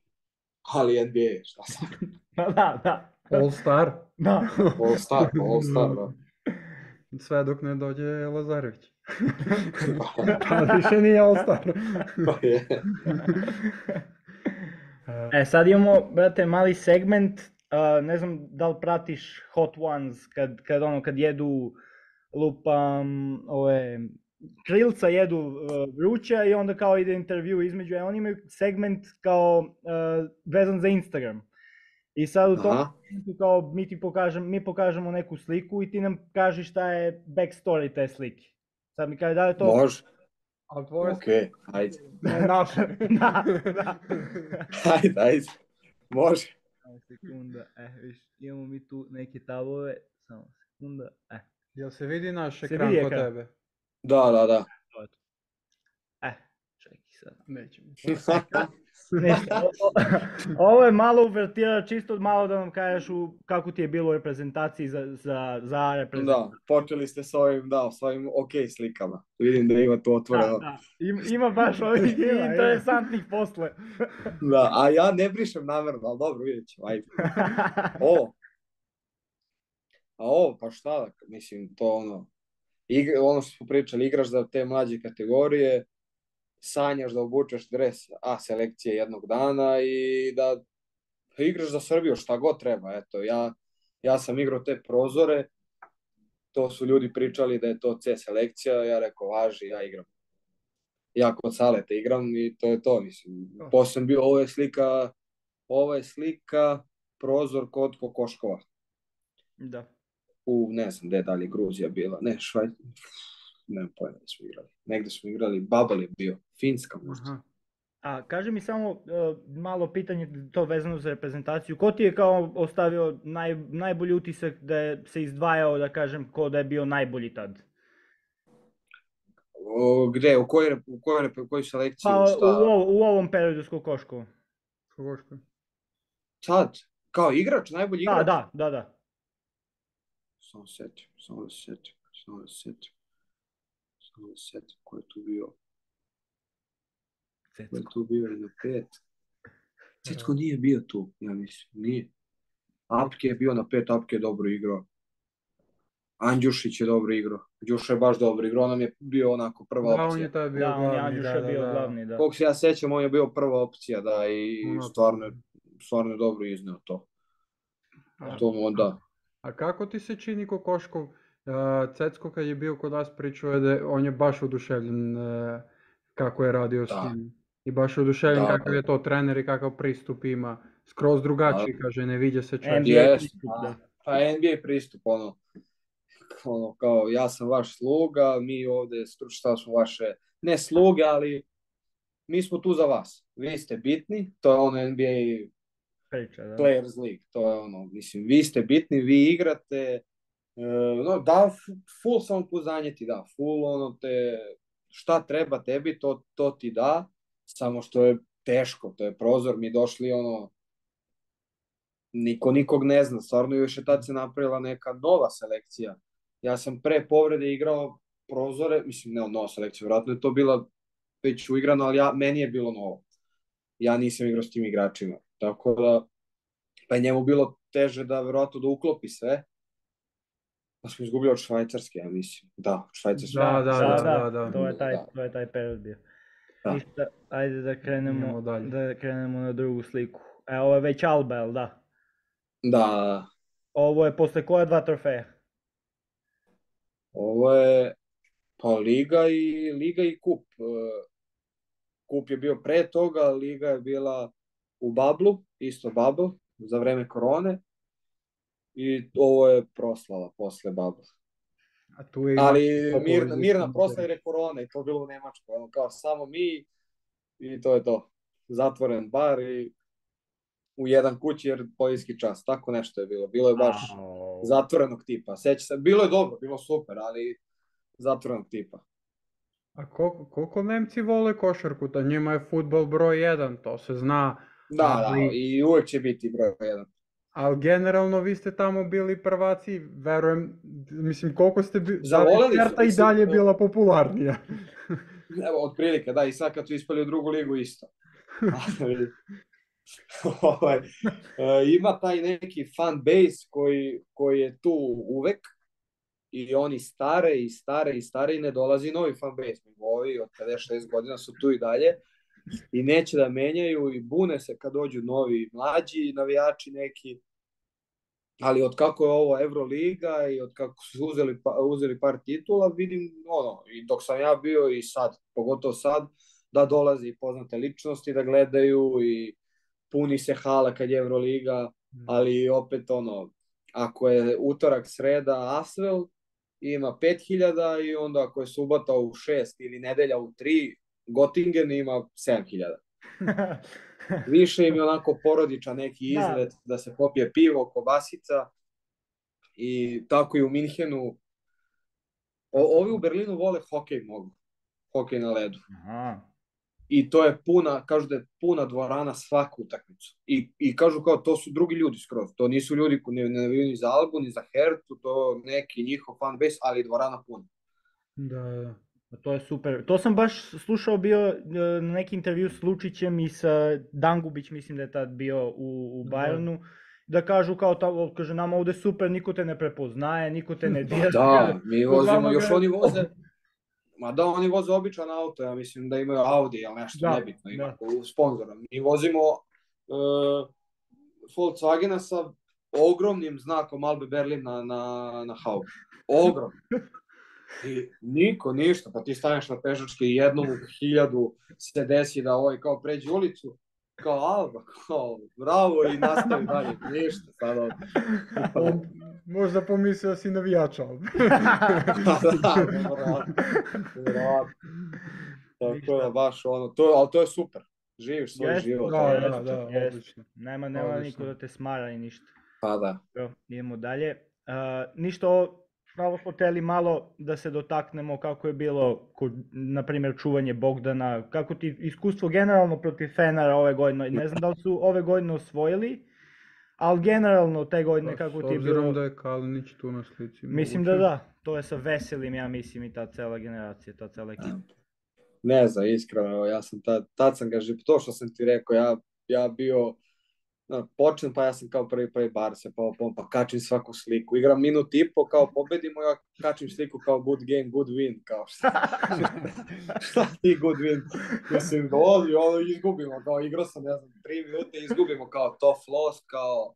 Ali NBA, šta sam? da, da. All Star. Da. All Star, All Star, da. Sve dok ne dođe Lazarević. pa više nije All Star. pa je. E, sad imamo, brate, mali segment, uh, ne znam da li pratiš Hot Ones, kad, kad, ono, kad jedu lupam ove krilca jedu uh, vruća i onda kao ide intervju između, a e, oni imaju segment kao uh, vezan za Instagram. I sad u tom kao mi ti pokažem, mi pokažemo neku sliku i ti nam kažeš šta je backstory te slike. Sad mi kaže da je to... Može. A tvoje... Ok, ajde. Ne, naše. da, da. ajde, ajde. Može. Sekunda, e, viš, imamo mi tu neke tabove, samo sekunda, e. Jel se vidi naš ekran kod tebe? Da, da, da. E, čekaj sad. Nećemo. Ovo je malo uvertira, čisto malo da nam kažeš u, kako ti je bilo u reprezentaciji za, za, za reprezentaciju. Da, počeli ste s ovim, da, s ovim ok slikama. Vidim da ima to otvoreno. Da, da. Ima, ima baš ovih interesantnih posle. da, a ja ne brišem namerno, ali dobro, vidjet ću, ajde. O, a ovo, pa šta, mislim, to ono, igra, ono što smo pričali, igraš za te mlađe kategorije, sanjaš da obučeš dres A selekcije jednog dana i da igraš za Srbiju šta god treba. Eto, ja, ja sam igrao te prozore, to su ljudi pričali da je to C selekcija, ja rekao, važi, ja igram. Ja kod Saleta igram i to je to, mislim. Posle bio, ovo je slika, ovo je slika prozor kod Kokoškova. Da u, ne znam, gde dalje Gruzija bila, ne, Švaj, nemam pojma da smo igrali. Negde smo igrali, Babel je bio, Finska možda. Aha. A kaže mi samo uh, malo pitanje to vezano za reprezentaciju. Ko ti je kao ostavio naj, najbolji utisak da je se izdvajao, da kažem, ko da je bio najbolji tad? O, gde? U kojoj, u kojoj, u kojoj selekciji? Pa, šta? U, u ovom periodu s Kokoškovom. Kokoško. Sad? Kao igrač, najbolji da, igrač? Da, da, da samo setim, samo da setim, samo da setim, samo da setim ko je tu bio. Cecko. Ko je tu bio na pet. Cecko nije bio tu, ja mislim, nije. Apke je bio na pet, Apke je dobro igrao. Andjušić je dobro igrao. Đuša je baš dobro igrao, nam je bio onako prva opcija. Da, on je tada bio da, glavni. Andjuša da, da, bio da. glavni, da. Koliko se ja sećam, on je bio prva opcija, da, i stvarno, stvarno je dobro izneo to. A, to mu da. A kako ti se čini Kokoškov? Uh, Cecko kad je bio kod nas pričao je da on je baš oduševljen uh, kako je radio da. s tim. I baš oduševljen da, kakav da. je to trener i kakav pristup ima. Skroz drugačiji, da. kaže, ne viđa se često. NBA pristup, da. Pa NBA pristup, ono, ono, kao ja sam vaš sluga, mi ovde stručni smo vaše, ne sluge, ali mi smo tu za vas. Vi ste bitni, to je ono NBA Priča, da. Players League, to je ono, mislim, vi ste bitni, vi igrate, no, da, full samopouzdanje ti da, full ono te, šta treba tebi, to, to ti da, samo što je teško, to je prozor, mi došli ono, niko nikog ne zna, stvarno još je tad se napravila neka nova selekcija. Ja sam pre povrede igrao prozore, mislim ne nova selekcija, vjerojatno je to bila već uigrano, ali ja, meni je bilo novo. Ja nisam igrao s tim igračima, tako da pa je njemu bilo teže da verovatno da uklopi sve. Pa smo izgubili od Švajcarske, ja mislim. Da, od Švajcarske. Da, da, da, da, da, To je taj, da. to je taj period bio. Da. Ništa, ajde da krenemo, da krenemo na drugu sliku. E, ovo je već Alba, jel da? Da. Ovo je posle koje dva trofeja? Ovo je pa Liga i Liga i Kup. E, kup je bio pre toga, Liga je bila u Bablu, isto Bubble, za vreme korone. I ovo je proslava posle Babla. A tu je Ali mirna, mirna proslava jer je korona i to bilo u Nemačkoj. Ono, kao samo mi i to je to. Zatvoren bar i u jedan kući jer poljski čas. Tako nešto je bilo. Bilo je baš oh. zatvorenog tipa. Seća se, bilo je dobro, bilo super, ali zatvorenog tipa. A koliko, koliko Nemci vole košarku? Da njima je futbol broj 1, to se zna. Da, ali... da, i uvek će biti broj 1. Ali generalno vi ste tamo bili prvaci, verujem, mislim koliko ste bili, da i dalje bila popularnija. Evo, otprilike, da, i sad kad su ispali u drugu ligu isto. ovaj, e, ima taj neki fan base koji, koji je tu uvek i oni stare i stare i stare i ne dolazi novi fan base. Ovi od 56 godina su tu i dalje i neće da menjaju i bune se kad dođu novi mlađi navijači neki. Ali od kako je ovo Euroliga i od kako su uzeli, pa, uzeli par titula, vidim ono, i dok sam ja bio i sad, pogotovo sad, da dolazi poznate ličnosti da gledaju i puni se hala kad je Euroliga, mm. ali opet ono, ako je utorak, sreda, Asvel, ima 5000 i onda ako je subota u 6 ili nedelja u 3, Göttingen ima 7000. Više im je onako porodičan neki da. izlet, da. da se popije pivo, kobasica i tako i u Minhenu. O, ovi u Berlinu vole hokej mnogo. Hokej na ledu. Aha i to je puna, kažu da je puna dvorana svaku utakmicu. I, I kažu kao to su drugi ljudi skroz, to nisu ljudi koji ne navijaju ni za Albu, ni za Hertu, to neki njihov fan base, ali dvorana puna. Da, da. To je super. To sam baš slušao bio e, na neki intervju s Lučićem i sa Dangubić, mislim da je tad bio u, u da. Bayernu. Da. kažu kao ta, kaže nama ovde super, niko te ne prepoznaje, niko te ne dira. Da, mi vozimo, još oni voze, Ma da, oni voze običan auto, ja mislim da imaju Audi ili nešto da, nebitno, ima da. u sponzora. Mi vozimo uh, Volkswagena sa ogromnim znakom Albe Berlin na, na, na hau. Ogrom. I niko, ništa, pa ti staneš na pešačke i jednom u hiljadu se desi da ovaj kao pređe ulicu, kao Alba, kao bravo i nastavi dalje, ništa sada. Možda pomislio si navijača. da, da, da. Tako da baš ono, to, ali to je super. Živiš svoj yes, život. Da, da, da, da, odlično. Nema, nema odlično. niko da te smara ni ništa. Pa da. Jo, idemo dalje. Uh, ništa ovo, pravo smo teli malo da se dotaknemo kako je bilo, kod, na primjer, čuvanje Bogdana, kako ti iskustvo generalno protiv Fenara ove godine, ne znam da li su ove godine osvojili, ali generalno te godine pa, kako ti je bilo... S obzirom da je Kalinić tu na slici. Mislim da da, to je sa Veselim, ja mislim, i ta cela generacija, ta cela ekipa. Ne znam, iskreno, ja sam tad, tad sam ga, to što sam ti rekao, ja, ja bio počnem, pa ja sam kao prvi prvi bar se pa, pa, pa kačim svaku sliku. Igram minut i po, kao pobedimo, ja kačim sliku kao good game, good win, kao šta, šta ti good win. Mislim, dolazi, ono, izgubimo, kao igrao sam, ne znam, tri minute, izgubimo kao tough loss, kao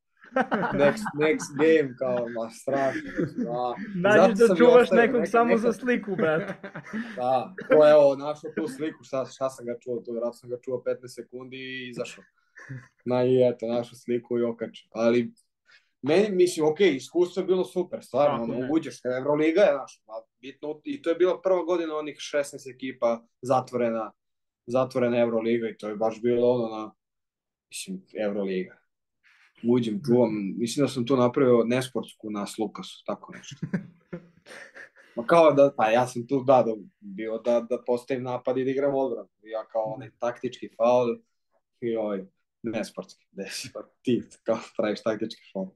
next, next game, kao, ma, strašno. Da. Nađeš da čuvaš nekog neka, samo neka... za sliku, brate. da, to je, evo, našao tu sliku, šta, šta sam ga čuo, to vjerojatno sam ga čuo 15 sekundi i izašao na i eto, našu sliku i okaču. Ali meni, mislim, ok, iskustvo je bilo super, stvarno, ono, uđeš, Euroliga je naša, bitno, i to je bila prva godina onih 16 ekipa zatvorena, zatvorena Euroliga i to je baš bilo ono na, mislim, Euroliga. Uđem, čuvam, mislim da sam to napravio nesportsku na Lukasu, tako nešto. Ma kao da, pa ja sam tu da, da bio da, da postavim napad i da igram odbranu. Ja kao onaj taktički faul i ovaj, nesportski, desi. ti kao praviš taktički fol.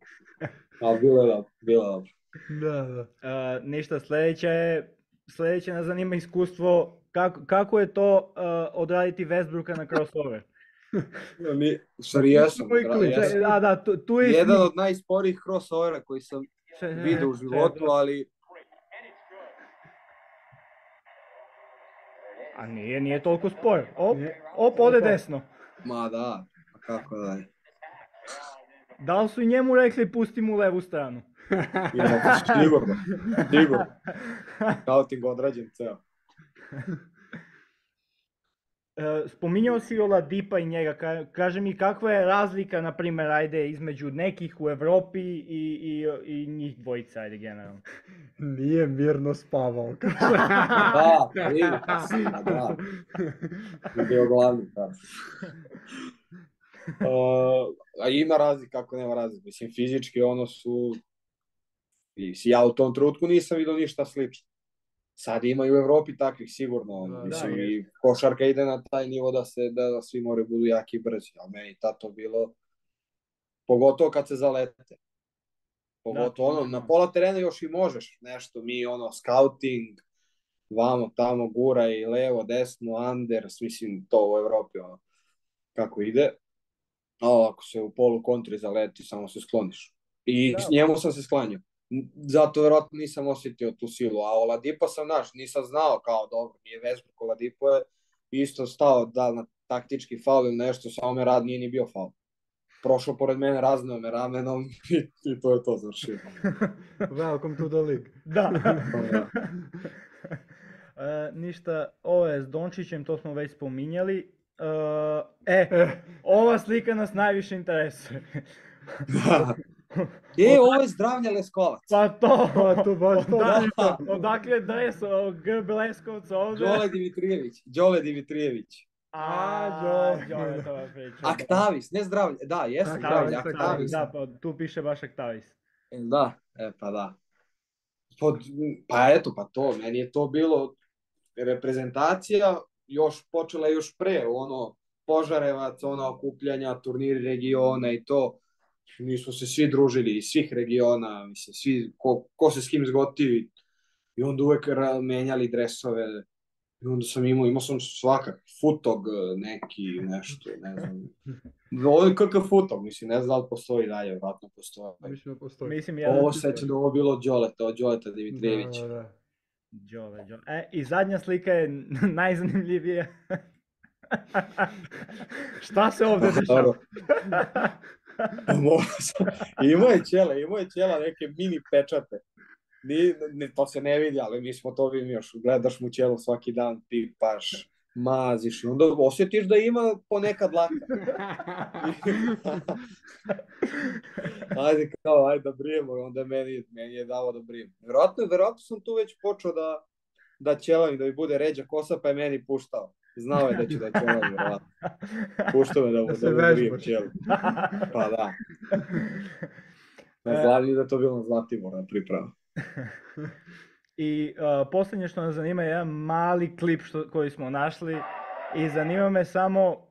Ali bilo je dobro, bilo je dobro. Da, da. Uh, ništa, sledeća je, sledeće nas zanima iskustvo, kako, kako je to uh, odraditi Westbrooka na crossover? Mi, sorry, jesam. jesam. Da, da, tu, tu je... Jedan od najsporijih crossovera koji sam vidio u životu, ali A nije, nije toliko spor. Op, op, ode desno. Ma da, kako da je. Da li su i njemu rekli pusti mu levu stranu? Ja, sigurno, sigurno. Scouting odrađen ceo. E, spominjao si Oladipa i njega, Ka, kaže mi kakva je razlika, na primjer, ajde, između nekih u Evropi i, i, i njih dvojica, ajde, generalno. Nije mirno spavao. da, vidi, da. Bio glavni, da. Uh, a ima razlika, kako nema razlika. Mislim, fizički ono su... Ja u tom trenutku nisam vidio ništa slično. Sad ima i u Evropi takvih sigurno, da, mislim da, i košarka ide na taj nivo da se da, da svi moraju budu jaki i brzi, a meni tato bilo pogotovo kad se zalete. Pogotovo da, ono, na pola terena još i možeš nešto, mi ono, scouting, vamo, tamo, gura i levo, desno, under, mislim, to u Evropi, ono, kako ide. A ako se u polu kontri zaleti, samo se skloniš. I da. s njemu sam se sklanjao zato verovatno nisam osetio tu silu, a Oladipo sam naš, nisam znao kao dobro, nije Westbrook, Oladipo je isto stao da na taktički faul ili nešto, samo me rad nije ni bio faul. Prošao pored mene, raznao me ramenom i, i to je to završio. Welcome to the league. da. uh, ništa, ovo je s Dončićem, to smo već spominjali. Uh, e, ova slika nas najviše interesuje. da. E, ovo je zdravlja Leskovac. Pa to, pa to baš to. Da, da, odakle dres G. Leskovca ovde? Đole Dimitrijević, Đole Dimitrijević. A, Đole, Đole to priča. Aktavis, ne zdravlje, da, jesu zdravlje, Aktavis. Da, pa tu piše baš Aktavis. E, da, e, pa da. Pod, pa eto, pa to, meni je to bilo reprezentacija, još počela još pre, ono, Požarevac, ono, okupljanja, turniri regiona i to mi smo se svi družili iz svih regiona, mislim, svi, ko, ko se s kim zgotivi, i onda uvek menjali dresove, i onda sam imao, imao sam svakak, futog neki, nešto, ne znam. Ovo je kakav futog, mislim, ne znam da li postoji dalje, vratno postoji. Mislim da postoji. Mislim, ja ovo sećam da ovo bilo Đoleta, od Đoleta Dimitrijevića. Da, da. Đole, Đole. E, i zadnja slika je najzanimljivija. Šta se ovde dešava? imao je ćela, imao je ćela neke mini pečate. Ni, ne, to se ne vidi, ali mi smo to vidim još. Gledaš mu ćelo svaki dan, pipaš, maziš i onda osjetiš da ima ponekad laka. ajde kao, ajde da brijemo, onda meni, meni je dao da brijem. Verovatno, verovatno sam tu već počeo da, da ćelavim, da mi bude ređa kosa, pa je meni puštao. Znao je da će da ćelavim, verovatno. Puštao me da, da, da, da brijem ćelu. Pa da. Na glavni da to bilo na Zlatibora priprava. I uh, poslednje što nas zanima je jedan mali klip što, koji smo našli i zanima me samo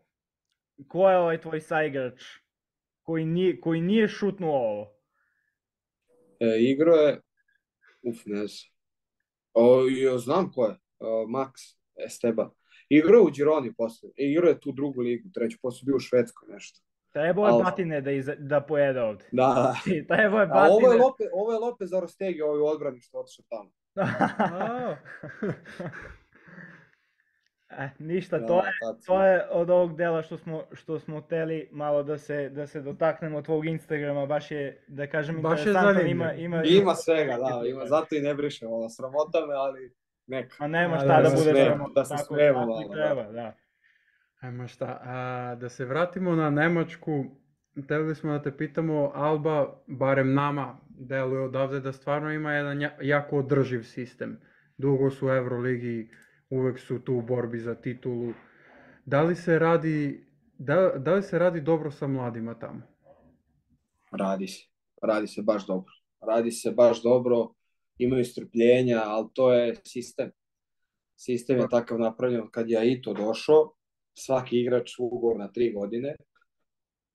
ko je ovaj tvoj saigrač koji nije, koji nije šutnuo ovo? E, igro je, uf, ne znam. O, jo, znam ko je, o, Max Esteba. Igro je u Gironi posle, e, igro je tu drugu ligu, treću, posle bio u Švedskoj nešto. Trebao je Al... batine da, iz, da pojede ovde. Da. Trebao je batine. A ovo je Lope, ovo je Lope za Rostegi, ovo je odbrani što otišao tamo. e, ništa, da, to, je, to je od ovog dela što smo, što smo teli malo da se, da se dotaknemo tvog Instagrama, baš je, da kažem, baš interesantno. Je ima, ima, ima svega, da, ima, zato i ne brišem, ono, sramota me, ali neka. A nema šta da, da bude sramota. Da se smemo da. Treba, da. Ajmo šta, a, da se vratimo na Nemačku, Hteli smo da te pitamo, Alba, barem nama, deluje odavde da stvarno ima jedan jako održiv sistem. Dugo su u Euroligi, uvek su tu u borbi za titulu. Da li se radi, da, da li se radi dobro sa mladima tamo? Radi se. Radi se baš dobro. Radi se baš dobro, imaju strpljenja, ali to je sistem. Sistem je takav napravljen kad je Aito došao, svaki igrač ugovor na tri godine,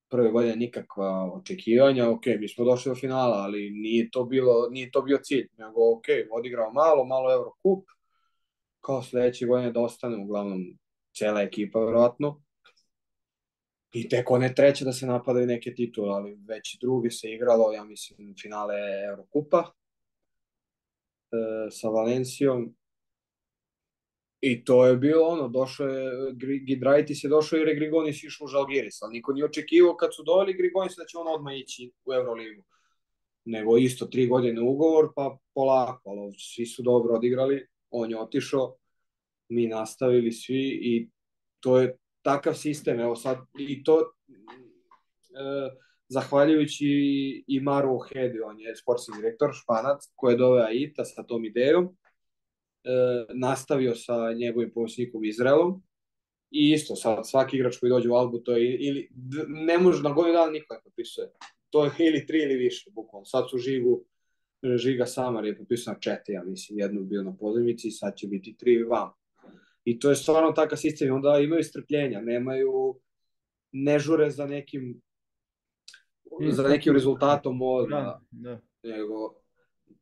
prve godine nikakva očekivanja, ok, mi smo došli do finala, ali nije to, bilo, nije to bio cilj, nego ok, odigrao malo, malo Eurocup, kao sledeće godine da ostane uglavnom cela ekipa, verovatno, i tek one treće da se napadaju neke titule, ali već drugi se igralo, ja mislim, finale Eurokupa e, sa Valencijom I to je bilo ono, došao je, Gidraitis je došao i Grigonis išao u Žalgiris, ali niko nije očekivao kad su doveli Grigonis da će on odmah ići u Euroligu. Nego isto tri godine ugovor, pa polako, ali svi su dobro odigrali, on je otišao, mi nastavili svi i to je takav sistem, evo sad, i to e, zahvaljujući i Maru Hedi, on je sportski direktor, španac, koji je doveo Aita sa tom idejom, nastavio sa njegovim pomoćnikom Izraelom i isto sad svaki igrač koji dođe u Albu to je ili ne može na godinu dana niko ne potpisuje. To je ili tri ili više bukvalno. Sad su Žigu Žiga Samar je potpisao na četiri, ja mislim, jednu bio na pozivnici, sad će biti tri vam. I to je stvarno takav sistem, onda imaju strpljenja, nemaju, ne žure za nekim za nekim rezultatom odmah, da, da. nego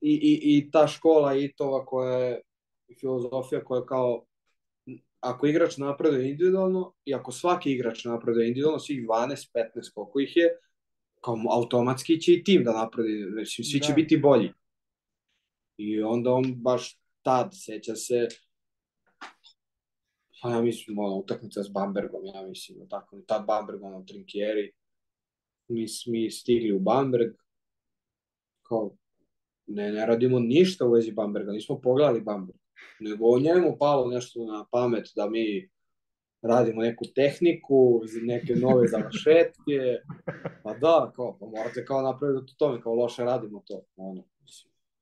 i, i, i ta škola Itova koja je filozofija koja kao ako igrač napreduje individualno i ako svaki igrač napreduje individualno, svih 12, 15, koliko ih je, kao automatski će i tim da napreduje, znači svi će da. biti bolji. I onda on baš tad, seća se, pa ja mislim, ono, utakmica s Bambergom, ja mislim, tako, tad Bamberg, ono, Trinkieri, mi, mi stigli u Bamberg, kao, ne, ne radimo ništa u vezi Bamberga, nismo pogledali Bamberg nego njemu palo nešto na pamet da mi radimo neku tehniku, neke nove završetke, pa da, kao, pa morate kao napraviti to tome, kao loše radimo to, ono,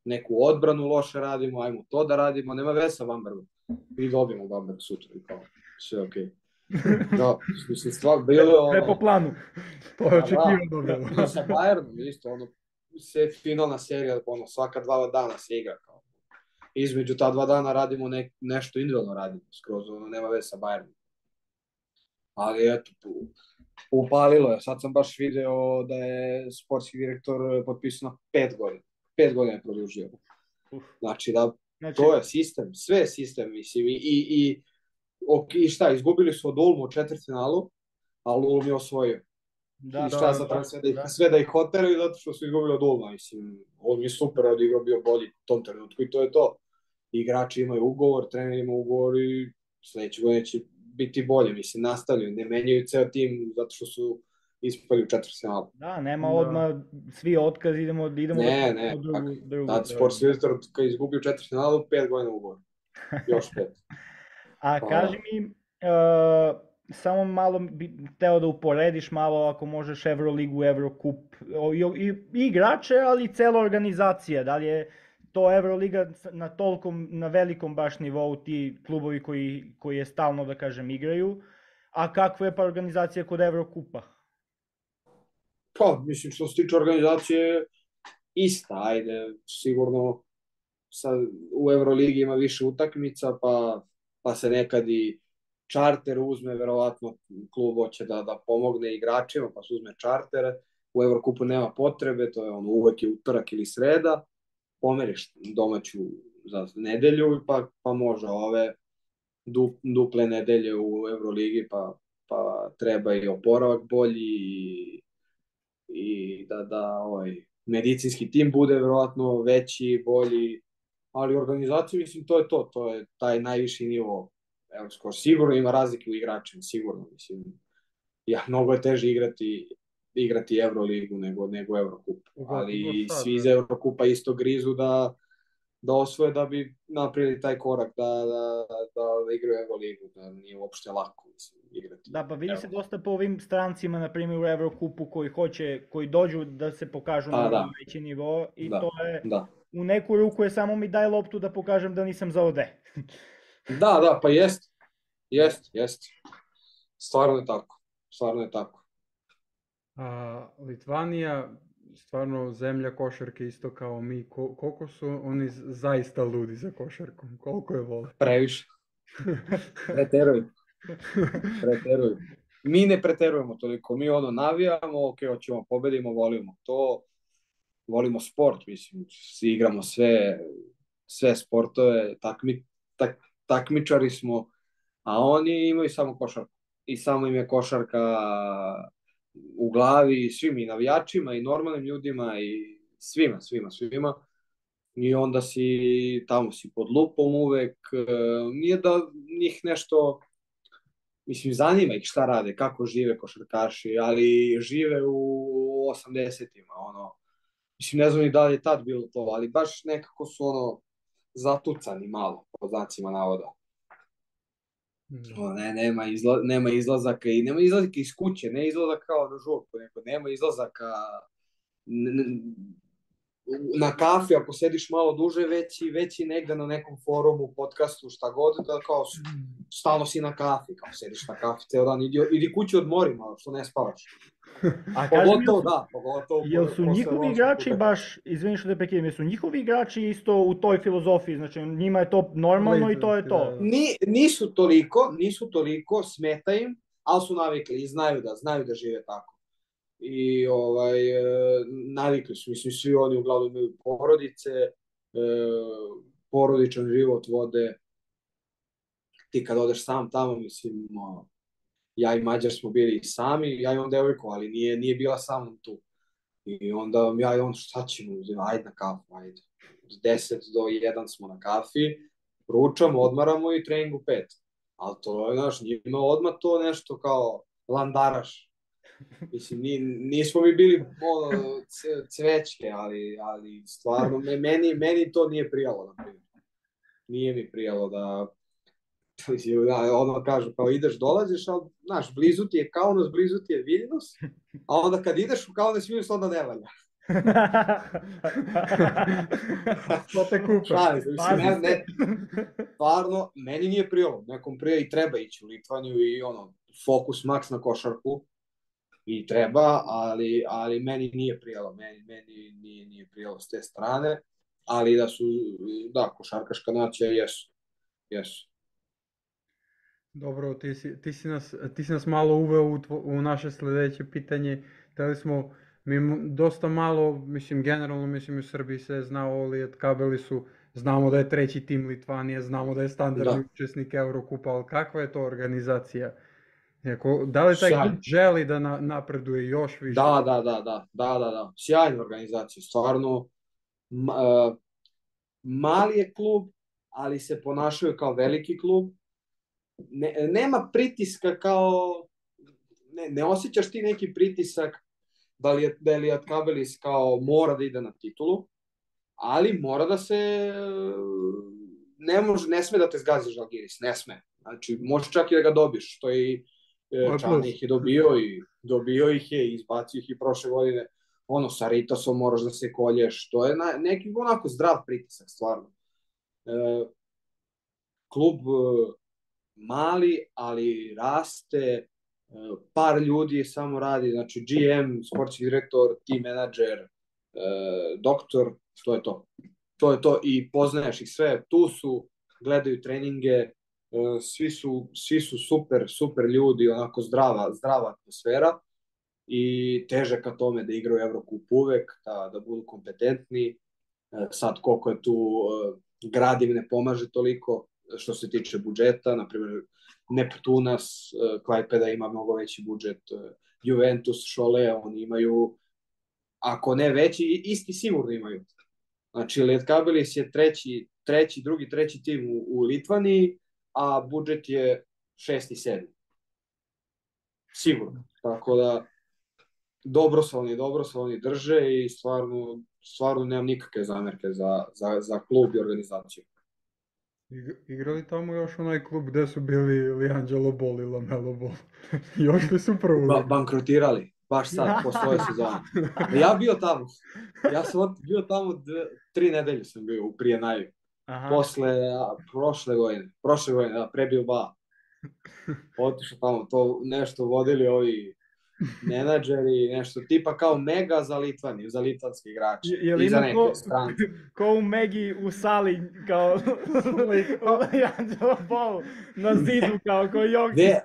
neku odbranu loše radimo, ajmo to da radimo, nema veze sa i dobijemo Bamberg sutra i kao, sve okej. Okay. Da, mislim, stvar, bilo je ono... Sve po planu. To je očekivano. Da, da, sa Bayernom isto, ono, se finalna serija, ono, svaka dva dana se igra, kao, između ta dva dana radimo ne, nešto individualno radimo, skroz ono nema veze sa Bayernom. Ali eto, upalilo je. Sad sam baš video da je sportski direktor potpisao na pet godina. Pet godina je produžio. Znači da znači... to je sistem, sve je sistem, mislim. I, i, i, ok, i šta, izgubili su od Ulmu u četvrtfinalu, ali Ulm je osvojio. Da, I šta da, sad da, sve, da, da. sve da ih oteraju zato što su izgubili od Ulma, mislim. Ulm je super odigrao, bio bolji u tom trenutku i to je to igrači imaju ugovor, trener ima ugovor i sledeće godine će biti bolje, mislim, nastavljaju, ne menjaju ceo tim zato što su ispali u četiri finala. Da, nema da. odmah svi otkaz, idemo, idemo ne, da ne, drugu, tako, drugu, tad sport kad izgubio četiri finalu, pet godina ugovor, još pet. A pa, kaži mi, uh, samo malo bi teo da uporediš malo ako možeš Euroligu, Eurocup, i, i, i igrače, ali i cela organizacija, da li je to Euroliga na tolkom, na velikom baš nivou ti klubovi koji, koji je stalno, da kažem, igraju, a kakva je pa organizacija kod Eurokupa? Pa, mislim, što se tiče organizacije, ista, ajde, sigurno sad u Euroligi ima više utakmica, pa, pa se nekad i čarter uzme, verovatno klub hoće da, da pomogne igračima, pa se uzme čarter, u Eurokupu nema potrebe, to je ono uvek je utorak ili sreda, pomeriš domaću za nedelju, pa, pa može ove du, duple nedelje u Euroligi, pa, pa treba i oporavak bolji i, i da, da ovaj, medicinski tim bude verovatno veći, bolji, ali organizacija, mislim, to je to, to je taj najviši nivo Evropskog. Sigurno ima razlike u igračima, sigurno, mislim. Ja, mnogo je teže igrati igrati Euroligu nego, nego Eurokup. Ali svi iz Eurokupa isto grizu da, da osvoje da bi napravili taj korak da, da, da, da igraju Euroligu, da nije uopšte lako mislim, igrati. Da, pa vidi se dosta po ovim strancima, na primjer u Eurokupu koji hoće, koji dođu da se pokažu pa, na da. veći nivo i da, to je da. u neku ruku je samo mi daj loptu da pokažem da nisam za ode. da, da, pa jest. Jest, jest. Stvarno je tako. Stvarno je tako. A, Litvanija, stvarno zemlja košarke isto kao mi. Ko, koliko su oni zaista ludi za košarkom? Koliko je vole? Previše. Preteruju. Preteruju. mi ne preterujemo toliko, mi ono navijamo, ok, hoćemo pobedimo, volimo to, volimo sport, mislim, svi igramo sve, sve sportove, takmi, tak, takmičari smo, a oni imaju samo košarku. I samo im je košarka u glavi, svim i navijačima, i normalnim ljudima, i svima, svima, svima. I onda si, tamo si pod lupom uvek, nije da njih nešto mislim, zanima ih šta rade, kako žive košarkaši, ali žive u 80-ima, ono, mislim, ne znam ni da li je tad bilo to, ali baš nekako su, ono, zatucani malo, po znacima navoda. Mm. Ne, nema, izla, nema izlazaka i nema izlazaka iz kuće, ne izlazaka kao na žurku, neko, nema izlazaka na kafi, ako sediš malo duže, veći, veći negde na nekom forumu, podcastu, šta god, da kao stalno si na kafi, kao sediš na kafi ceo dan, idi, idi kući odmori malo, što ne spavaš. A pogotovo, da, pogotovo... Jel su njihovi igrači da. baš, izvini što te prekidam, su njihovi igrači isto u toj filozofiji, znači njima je to normalno i to je to? Da. Ni, nisu toliko, nisu toliko, smeta im, ali su navikli i znaju da, znaju da žive tako i ovaj, e, navikli su, mislim, svi oni uglavnom imaju porodice, e, porodičan život vode, ti kad odeš sam tamo, mislim, ja i Mađar smo bili sami, ja imam devojku, ali nije, nije bila sa mnom tu. I onda ja i on, šta ćemo, ajde na kafu, ajde. Od 10 do 1 smo na kafi, ručamo, odmaramo i trening u 5. Ali to je, znaš, njima odmah to nešto kao landaraš. Mislim, ni, nismo mi bili ono, cvećke, ali, ali stvarno, meni, meni to nije prijalo, na primjer. Nije mi prijalo da, da ono kažu, kao ideš, dolaziš, ali, znaš, blizu ti je Kaunas, blizu ti je Vilnius, a onda kad ideš u Kaunas, Vilnius, onda ne valja. to te kupa. Šalim, mislim, ne, ne, stvarno, meni nije prijalo, nekom prije i treba ići u Litvaniju i ono, fokus maks na košarku, i treba, ali, ali meni nije prijelo, meni, meni nije, nije prijelo s te strane, ali da su, da, košarkaška nacija jesu, jesu. Dobro, ti si, ti si, nas, ti si nas malo uveo u, tvo, u naše sledeće pitanje, da li smo, mi dosta malo, mislim, generalno, mislim, u Srbiji se zna Olijet, kabeli su, znamo da je treći tim Litvanije, znamo da je standardni da. učesnik Eurokupa, ali kakva je to organizacija? Jako, da li taj klub želi da na, napreduje još više? Da, da, da, da, da, da, da. Sjajna organizacija, stvarno. Ma, uh, mali je klub, ali se ponašaju kao veliki klub. Ne, nema pritiska kao... Ne, ne osjećaš ti neki pritisak da li je, da li je Kabelis kao mora da ide na titulu, ali mora da se... Ne, može, ne sme da te zgazi Žalgiris, ne sme. Znači, može čak i da ga dobiješ, što je E, Čan ih je dobio i dobio ih je, izbacio ih i prošle godine. Ono, sa Ritosom moraš da se kolješ, to je na, neki onako zdrav pritisak, stvarno. E, klub e, mali, ali raste, e, par ljudi samo radi, znači GM, sportski direktor, team manager, e, doktor, to je to. To je to i poznaješ ih sve, tu su, gledaju treninge, E, svi su, svi su super, super ljudi, onako zdrava, zdrava atmosfera i teže ka tome da igraju Evrokup uvek, da, da budu kompetentni. E, sad koliko je tu e, grad im ne pomaže toliko što se tiče budžeta, na primjer Neptunas, Klajpeda ima mnogo veći budžet, Juventus, Šole, oni imaju, ako ne veći, isti sigurno imaju. Znači, Lietkabelis je treći, treći, drugi, treći tim u, u Litvaniji, a budžet je 6 i 7. Sigurno. Tako da, dobro se oni, dobro se oni drže i stvarno, stvarno nemam nikakve zamerke za, za, za klub i organizaciju. Igrali tamo još onaj klub gde su bili Liangelo Ball i Lamelo Ball? još li su prvo? Ba bankrotirali, baš sad, po svoje sezone. Ja bio tamo, ja sam bio tamo dve, tri nedelje sam bio u prije najve. Aha. posle a, prošle godine, prošle godine, da, pre Bilba. Otišao tamo, to nešto vodili ovi menadžeri, nešto tipa kao Mega za Litvani, za litvanski igrači. Je, je I za neke ko, strance. Ko u Megi u sali, kao Anđelo Bol, na zidu, kao ko Jokić. Ne,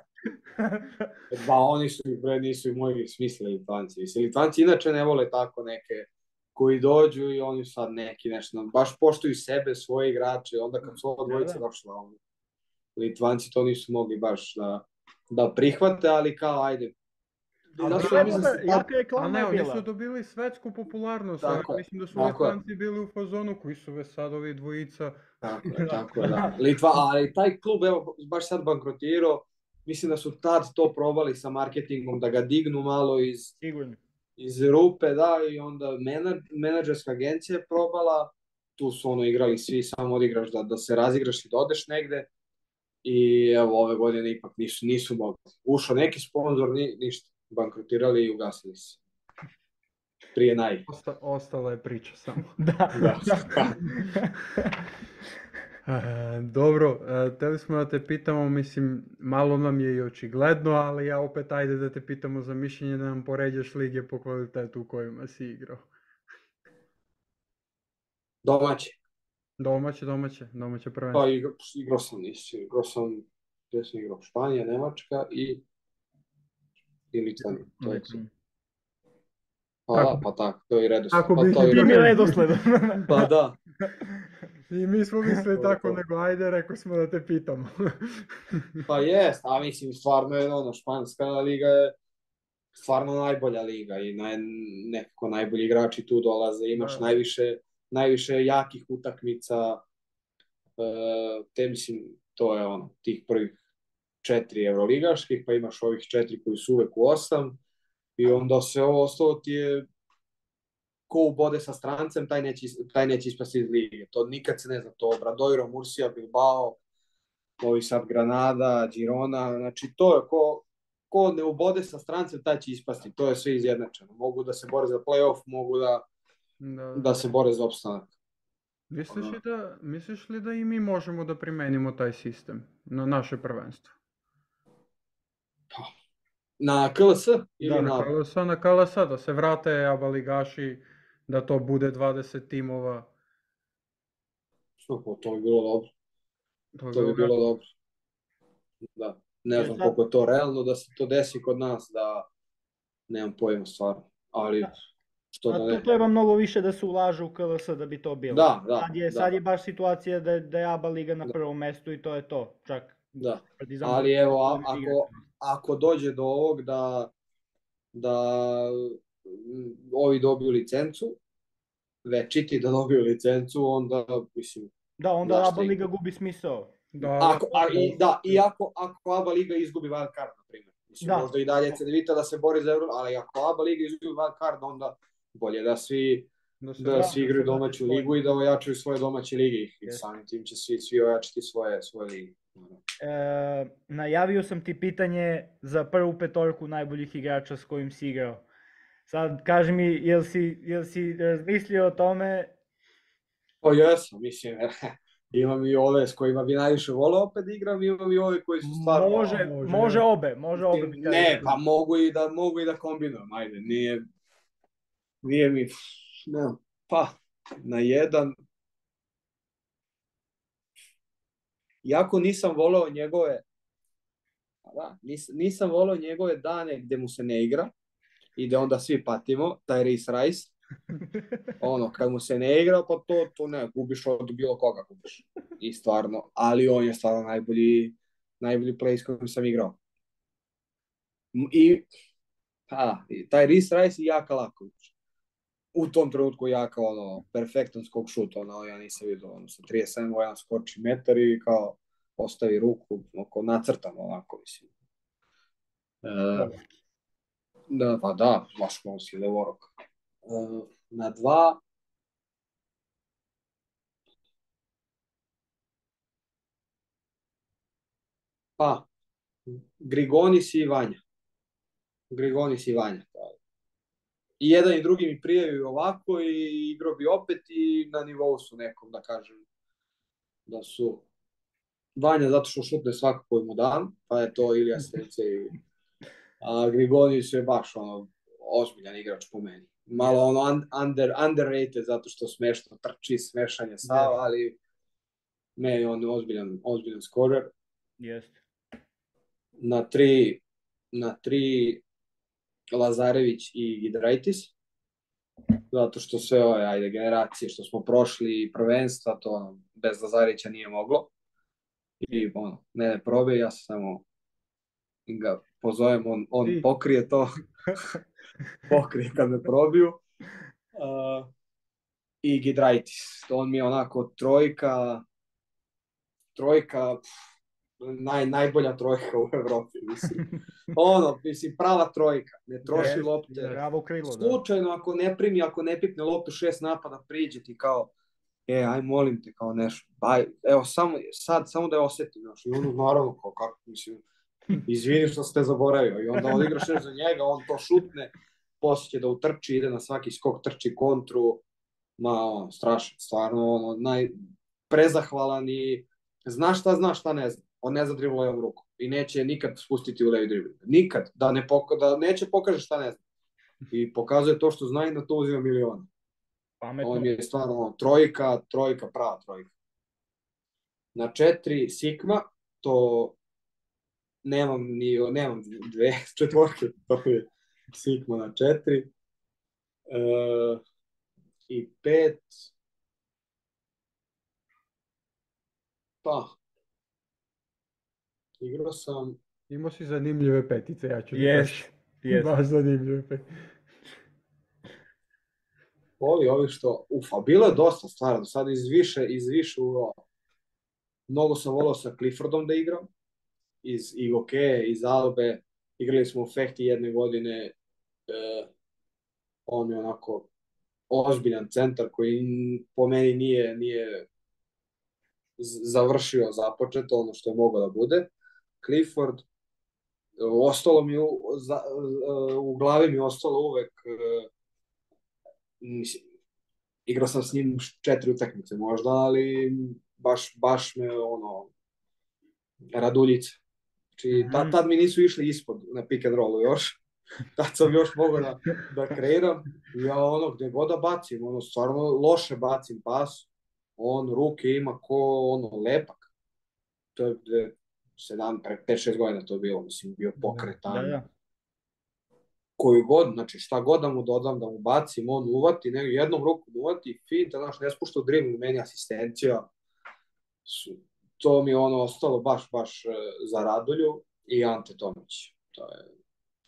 Ba, oni su, bre, nisu i moji smisli Litvanci. Mislim, Litvanci inače ne vole tako neke koji dođu i oni sad neki nešto, baš poštuju sebe, svoje igrače, onda kad su dvojice da, da. došla, oni, Litvanci to nisu mogli baš da, da prihvate, ali kao, ajde, Ali ja mislim, jaka je klana ne, oni su dobili svetsku popularnost, tako, mislim da su Litvanci bili u fazonu koji su već sad ovi dvojica. Tako je, tako je, da. Litva, ali taj klub, evo, baš sad bankrotirao, mislim da su tad to probali sa marketingom, da ga dignu malo iz, Sigurno. Iz rupe, da, i onda menadžerska agencija je probala, tu su ono igrali svi, samo odigraš da, da se razigraš i da odeš negde, i evo ove godine ipak nisu, nisu mogli. Ušao neki sponsor, ni, ništa bankrotirali i ugasili se. Prije naj. Osta, ostala je priča samo. da. da. E, dobro, e, teli smo da te pitamo, mislim, malo nam je i očigledno, ali ja opet ajde da te pitamo za mišljenje da nam poređaš lige po kvalitetu u kojima si igrao. Domaće. Domaće, domaće, domaće prvenstvo. Pa igrao, igrao sam, nisi, igrao sam, gdje sam igrao, Španija, Nemačka i ili to, to je Pa, tako. pa tako, to je i redosled. Ako pa, bi to ti mi redosled. pa da. I mi smo mislili tako, nego ajde, rekao smo da te pitamo. pa jest, a mislim, stvarno je ono, španska liga je stvarno najbolja liga i naj, nekako najbolji igrači tu dolaze, imaš da. najviše, najviše jakih utakmica, e, te mislim, to je ono, tih prvih četiri evroligaških, pa imaš ovih četiri koji su uvek u osam i onda sve ovo ostalo ti je ko ubode sa strancem, taj neće, taj neće ispasti iz lige. To nikad se ne zna, to Bradoiro, Mursija, Bilbao, ovi sad Granada, Girona, znači to je ko, ko ne ubode sa strancem, taj će ispasti. To je sve izjednačeno. Mogu da se bore za playoff, mogu da, da, da se bore za opstanak. Misliš li, da, misliš li da i mi možemo da primenimo taj sistem na naše prvenstvo? Na KLS? Ili da, na, na KLS, na KLS, da se vrate aba ligaši, da to bude 20 timova. Što, po, to bi bilo dobro. To, to bi bilo dobro. Da. Ne znam koliko je to realno da se to desi kod nas, da nemam pojma stvarno. Ali da. što da ne. To treba mnogo više da se ulaže u KLS da bi to bilo. Da, da. Sad je, da. sad je baš situacija da, da je ABA liga na da. prvom mestu i to je to. Čak Da, ali evo, a, ako, ako dođe do ovog da, da ovi dobiju licencu, večiti da dobiju licencu, onda, mislim... Da, onda ABA Liga gubi smisao. Da, ako, a, i, da, i ako, ako ABA Liga izgubi wild card, na primjer. Mislim, da. možda i dalje Cedevita da se bori za Euro, ali ako ABA Liga izgubi wild card, onda bolje da svi da, se, da, da svi igraju domaću ligu i da ojačaju svoje domaće lige i samim tim će svi, svi ojačati svoje, svoje lige. E, najavio sam ti pitanje za prvu petorku najboljih igrača s kojim si igrao. Sad, kaži mi, jel si, jel si razmislio o tome? Pa jesam, mislim, imam i ove s kojima bi najviše volao opet da igram, imam i ove koji su stvarno... Može, može, može obe, može obe. Ne, pa mogu i da, mogu i da kombinujem, ajde, nije, nije mi, ne, pa, na jedan, Iako nisam voleo njegove da, nis, nisam voleo njegove dane gde mu se ne igra i da onda svi patimo, taj Reese Rice. ono, kad mu se ne igra, pa to, to ne, gubiš od bilo koga gubiš. I stvarno, ali on je stvarno najbolji, najbolji play s kojim sam igrao. I, pa, taj Reese Rice i Jaka Laković. U tom trenutku Jaka, ono, perfektan skok šut, ono, ja nisam vidio, ono, sa 37 jedan skoči metar i kao, postavi ruku, oko nacrtam ovako, mislim. E, da, pa da, si levorok. E, na dva, pa, Grigonis i Vanja. Grigonis i Vanja. I jedan i drugi mi prijavio ovako i igrao bi opet i na nivou su nekom, da kažem, da su Vanja zato što šutne svako koji mu dan, pa je to Ilija Srece i a, Grigonis je baš ono, ozbiljan igrač po meni. Malo ono under, underrated zato što smešno trči, smešanje da. ali ne, on je ozbiljan, ozbiljan skorer. Jeste. na tri, na tri Lazarević i Gidraitis zato što sve ove ajde, generacije što smo prošli prvenstva, to ono, bez Lazarića nije moglo. I ono, ne, ne probe, ja sam samo ga pozovem, on, on pokrije to, pokrije kad me probiju. Uh, I Gidraitis, on mi je onako trojka, trojka, pff, naj, najbolja trojka u Evropi, mislim. ono, mislim, prava trojka, ne troši yes, lopte. Bravo krilo, Slučajno, da. ako ne primi, ako ne pipne loptu šest napada, priđe ti kao, e, aj molim te, kao nešto, aj, evo, samo, sad, samo da je osetim, znaš, i ono, naravno, kao, kako, mislim, izvini što ste zaboravio, i onda odigraš nešto za njega, on to šutne, posle će da utrči, ide na svaki skok, trči kontru, ma, ono, strašno, stvarno, ono, naj, prezahvalan i znaš šta znaš, šta ne zna on ne zna dribla levom rukom i neće nikad spustiti u levi dribling. Nikad. Da, ne poka da neće pokaže šta ne zna. I pokazuje to što zna i na to uzima miliona. Pametno. On je stvarno trojka, trojka, prava trojka. Na četiri Sigma, to nemam ni, nemam dve četvorke, to je Sigma na četiri. E, I pet, pa, Igrao sam... Imao si zanimljive petice, ja ću yes, yes. Yes. Baš zanimljive petice. Ovi, ovi što, ufa, bilo je dosta stvari, sad iz više, iz više uro. Mnogo sam volao sa Cliffordom da igram, iz Igoke, iz Albe, igrali smo u Fehti jedne godine, e, on je onako ozbiljan centar koji po meni nije, nije završio započeto ono što je moglo da bude. Clifford, ostalo mi u, za, u glavi mi ostalo uvek mislim, igrao sam s njim četiri utakmice možda, ali baš, baš me ono raduljica. Znači, tad, tad mi nisu išli ispod na pick and rollu još. Tad sam još mogao da, da kreiram. Ja ono, gde god da bacim, ono, stvarno loše bacim pas. On ruke ima ko ono lepak. To je 7, pre 5-6 godina to bilo, mislim, bio pokretan. Da, da. Koju god, znači šta god da mu dodam, da mu bacim, on uvati, ne, jednom rukom uvati, finta, znaš, ne spušta dribling, meni asistencija. To mi je ono ostalo baš, baš e, za Radulju i Ante Tomić. To je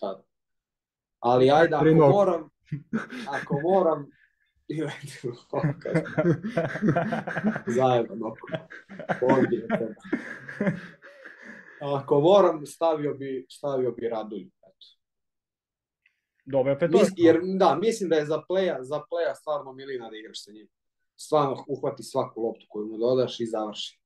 tad. Ali ajde, ako moram, ako moram, i zajedno. Ovdje ako moram, stavio bi, stavio bi Radulju. Dobro, petorka. Mis, jer, da, mislim da je za playa, za playa stvarno milina da igraš sa njim. Stvarno uhvati svaku loptu koju mu dodaš i završi.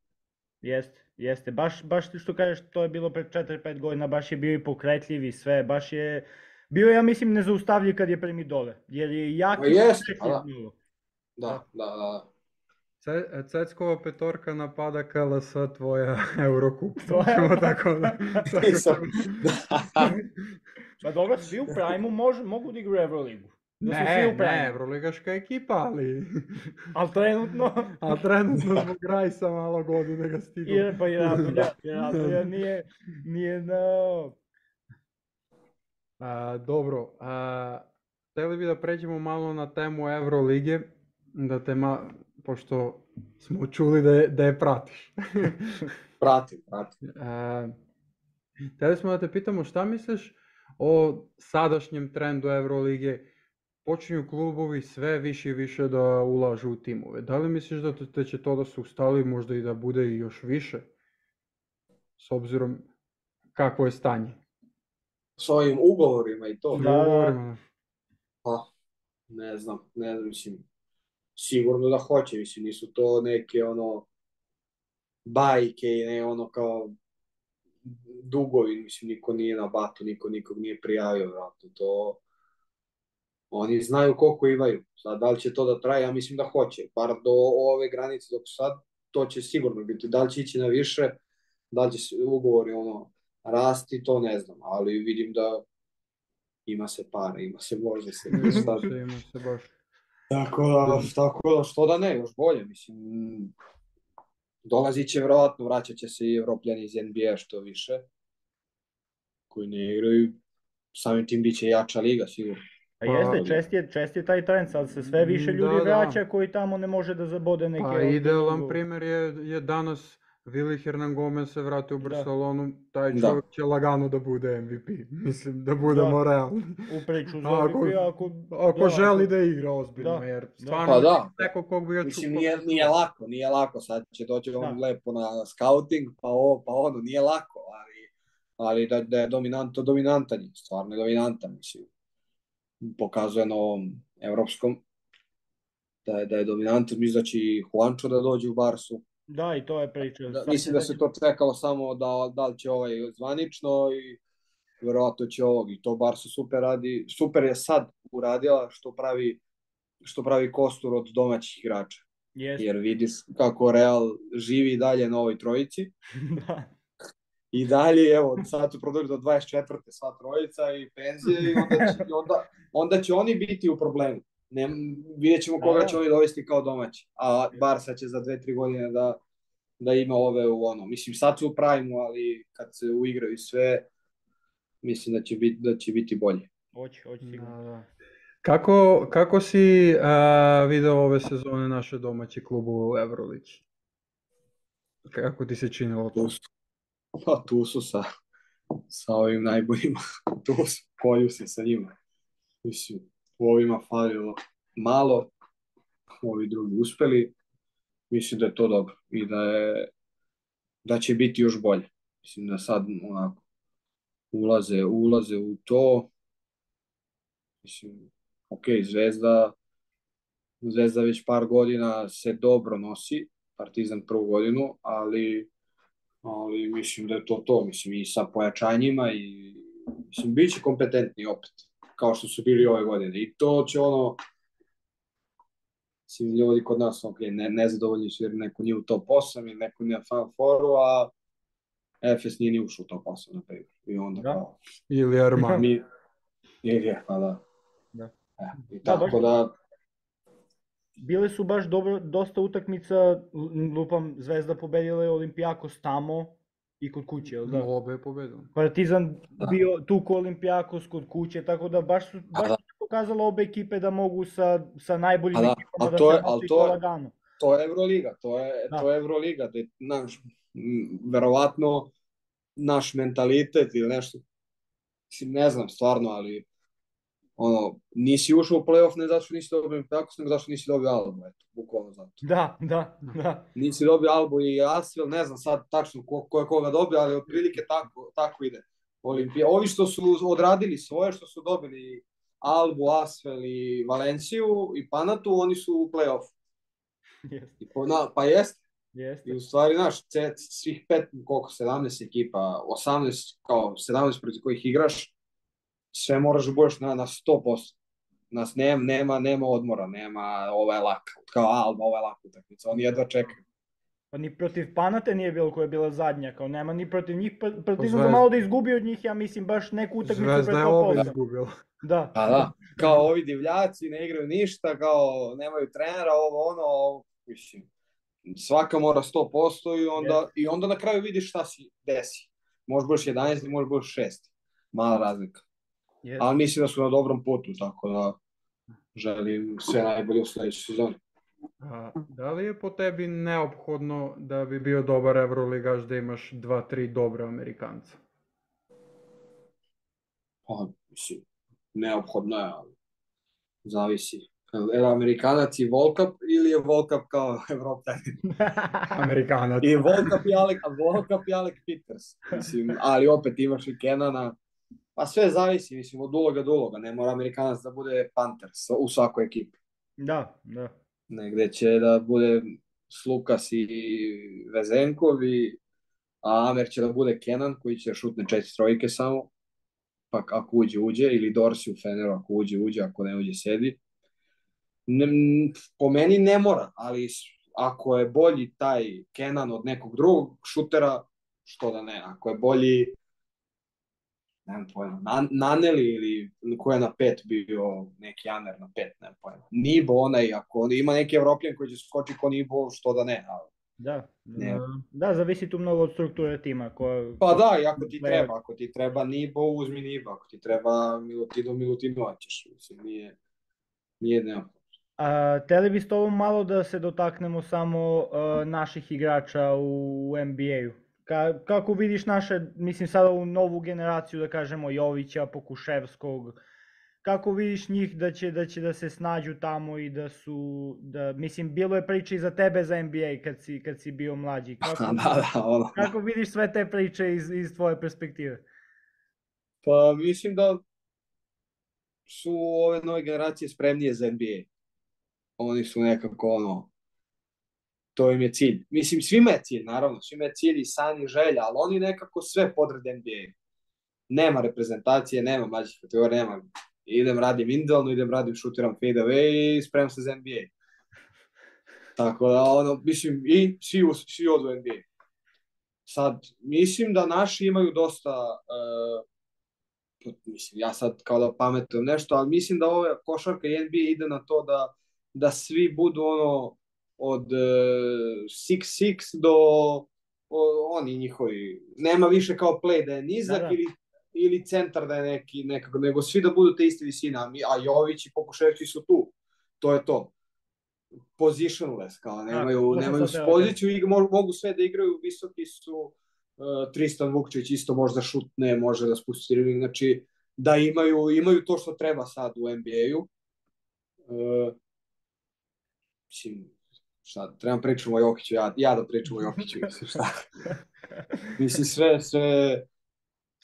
Jeste, jeste. Baš, baš što kažeš, to je bilo pred 4-5 godina, baš je bio i pokretljiv i sve, baš je... Bio ja mislim nezaustavljiv kad je primi dole, jer je jak i jeste, pa da. Da, da, da. Ceckova petorka napada KLS tvoja Eurocup. Tvoja? tako da... Tako pa dobro, svi u Prime-u mož, mogu da igraju Euroligu. Da ne, ne, Euroligaška ekipa, ali... ali trenutno... ali trenutno zbog Rajsa malo godine ga stigu. Je, pa i Radulja, Radulja nije, nije no... A, dobro, a, hteli bi da pređemo malo na temu Evrolige, da te ma, pošto smo čuli da je, da je pratiš. pratim, pratim. E, hteli smo da te pitamo šta misliš o sadašnjem trendu Evrolige, počinju klubovi sve više i više da ulažu u timove. Da li misliš da, te će to da se ustali, možda i da bude i još više? S obzirom kako je stanje? S ovim ugovorima i to? Da, ugovorima. Pa, ne znam, ne znam, mislim, sigurno da hoće, mislim, nisu to neke ono bajke i ne ono kao dugovi, mislim, niko nije na batu, niko nikog nije prijavio, vratno, to oni znaju koliko imaju. Sad, da li će to da traje, ja mislim da hoće, bar do ove granice dok sad, to će sigurno biti. Da li će ići na više, da li će se ugovori ono, rasti, to ne znam, ali vidim da ima se para, ima se može se. Ima se, ima se baš. Tako da, tako da, što da ne, još bolje, mislim, dolazit će vjerovatno, vraćat će se i Evropljani iz NBA što više. koji ne igraju, samim tim bit će jača liga, sigurno. A jeste, pa, čest je, čest je taj trend, sad se sve više ljudi da, vraća da. koji tamo ne može da zabode neke... Pa idealan primjer je, je danas Vili Hernan Gomez se vrati u da. Barcelonu, da. taj čovjek da. će lagano da bude MVP. Mislim, da budemo da. realni. U priču za ako, MVP, ako... Ako da, želi ako... da igra ozbiljno, da. jer stvarno pa da. neko kog bi ja Mislim, nije, nije lako, nije lako, sad će doći da. on lepo na scouting, pa ovo, pa ono, nije lako, ali, ali da, da je dominant, to dominantan je, stvarno je dominantan, mislim. Pokazuje na ovom evropskom, da je, da je dominantan, mislim da će i Juancho da dođe u Barsu, Da, i to je priča. Da, mislim da se to čekalo samo da, da li će ovaj zvanično i verovatno će ovog i to Barca super radi. Super je sad uradila što pravi što pravi kostur od domaćih igrača. Yes. Jer vidiš kako Real živi dalje na ovoj trojici. da. I dalje, evo, sad su produžili do 24. sva trojica i penzije i onda će, onda, onda će oni biti u problemu. Ne, vidjet ćemo koga da. će oni dovesti kao domaći. A Barsa će za 2-3 godine da, da ima ove u ono. Mislim, sad su u pravimu, ali kad se uigraju sve, mislim da će biti, da će biti bolje. Hoće, hoće sigurno. Da, da. Kako, kako si a, video ove sezone naše domaće klubu u Euroligi? Kako ti se činilo to? Pa tu su sa, sa ovim najboljima. tu su, kolju se sa njima. Mislim, u ovima falilo malo, ovi drugi uspeli, mislim da je to dobro i da je da će biti još bolje. Mislim da sad onako ulaze, ulaze u to. Mislim, ok, Zvezda Zvezda već par godina se dobro nosi, Partizan prvu godinu, ali ali mislim da je to to, mislim i sa pojačanjima i mislim bit će kompetentni opet kao što su bili ove godine. I to će ono, svi ljudi kod nas, ok, ne, nezadovoljni su jer neko nije u top 8 ili neko nije fan foru, a Efes nije ni ušao u top 8, na primjer. I onda da. kao... Ili Armani. Mi, ili je, pa da. Da. E, I da, tako da, da bile su baš dobro, dosta utakmica, lupam, Zvezda pobedila je Olimpijakos tamo, i kod kuće, jel da? Obe je pobedio. Partizan da. bio tu ko Olimpijakos kod kuće, tako da baš su baš da. pokazalo obe ekipe da mogu sa, sa najboljim da, ekipama da to se je, ali to, lagano. To je Euroliga, to je, da. to je Euroliga, da je, naš, verovatno naš mentalitet ili nešto, ne znam stvarno, ali ono, nisi ušao u play-off ne zato što nisi dobio Olympiakos, nego zato što nisi dobio Albu, eto, bukvalno zato. Da, da, da. Nisi dobio Albu i Asvel, ne znam sad tačno ko, ko je koga dobio, ali otprilike tako, tako ide. Olimpija. Ovi što su odradili svoje, što su dobili Albu, Asvel i Valenciju i Panatu, oni su u play-off. Yes. I po, na, pa jeste. Jeste. I u stvari, znaš, svih pet, koliko, 17 ekipa, 18, kao 17 protiv kojih igraš, sve moraš da budeš na, na 100%. Nas nema, nema, nema odmora, nema ovo je lak, kao Alba, ovo je lak utakmica, oni jedva čekaju. Pa ni protiv Panate nije bilo koja je bila zadnja, kao nema ni protiv njih, pa, protiv za malo da izgubi od njih, ja mislim baš neku utakmicu pred Zvezda je ovo izgubila. Da. Pa da, kao ovi divljaci ne igraju ništa, kao nemaju trenera, ovo ono, ovo, mislim, svaka mora 100% i onda, yes. i onda na kraju vidiš šta si desi. Može budeš 11, može budeš 6. Mala razlika. Yes. Ali mislim da su na dobrom putu, tako da želim sve najbolje u sledećoj sezoni. A, da li je po tebi neophodno da bi bio dobar Euroligaš da imaš dva, tri dobre Amerikanca? Pa, mislim, neophodno je, ali zavisi. Je Amerikanac i Volkap ili je Volkap kao Evropljanin? Amerikanac. I Volkap i Alek, Volkap i Alek Peters. Mislim, ali opet imaš i Kenana, Pa sve zavisi, mislim, od uloga do uloga. Ne mora Amerikanac da bude Panthers u svakoj ekipi. Da, da. Negde će da bude Slukas i Vezenkov i a Amer će da bude Kenan koji će šutne četiri trojke samo. Pa ako uđe, uđe. Ili Dorsi u Feneru ako uđe, uđe. Ako ne uđe, sedi. Ne, po meni ne mora, ali ako je bolji taj Kenan od nekog drugog šutera, što da ne. Ako je bolji nemam pojma, Nan, Naneli ili ko je na pet bio neki Aner na pet, nemam pojma. Nibo onaj, ako on ima neki Evropljan koji će skoči ko Nibo, što da ne, ali Da, ne. da, zavisi tu mnogo od strukture tima. Koja, pa da, i ako ti treba, ako ti treba Nibo, uzmi Nibo, ako ti treba Milutino, Milutino ćeš, mislim, nije, nije neophodno. A, teli bi s tobom malo da se dotaknemo samo uh, naših igrača u NBA-u. Ka, kako vidiš naše, mislim sada u novu generaciju, da kažemo Jovića, Pokuševskog, kako vidiš njih da će, da će da se snađu tamo i da su, da, mislim, bilo je priče i za tebe za NBA kad si, kad si bio mlađi. Kako, da, da, ono. kako vidiš sve te priče iz, iz tvoje perspektive? Pa mislim da su ove nove generacije spremnije za NBA. Oni su nekako ono, to im je cilj. Mislim, svima je cilj, naravno, svima je cilj i san i želja, ali oni nekako sve podrede NBA. Nema reprezentacije, nema mlađih kategorija, nema idem radim individualno, idem radim šutiram fade away i spremam se za NBA. Tako da, ono, mislim, i svi, svi odu NBA. Sad, mislim da naši imaju dosta, uh, mislim, ja sad kao da pametujem nešto, ali mislim da ove košarka i NBA ide na to da, da svi budu ono, od 6-6 uh, do o, oni njihovi, nema više kao play da je nizak da, da. ili ili centar da je neki, nekako, nego svi da budu te iste visine, a, Jović i Pokuševski su tu. To je to. Positionless, kao nemaju, a, nemaju poziciju i mogu, mogu sve da igraju, visoki su, uh, Tristan Vukčević isto možda šutne, može da spusti dribbling, znači da imaju, imaju to što treba sad u NBA-u. Uh, mislim, šta, trebam pričamo o Jokiću, ja, ja da pričam o Jokiću, mislim, šta. mislim, sve, sve,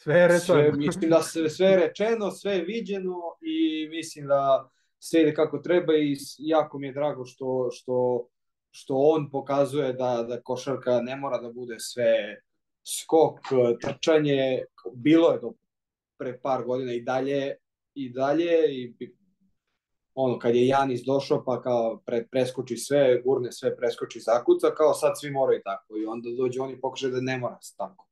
Sve je rečeno. Sve, mislim da sve, sve je rečeno, sve je viđeno i mislim da sve ide kako treba i jako mi je drago što, što, što on pokazuje da, da košarka ne mora da bude sve skok, trčanje, bilo je do pre par godina i dalje i dalje i ono kad je Janis došao pa kao pre, preskoči sve, gurne sve, preskoči zakuca, kao sad svi moraju tako i onda dođe on i pokaže da ne mora tako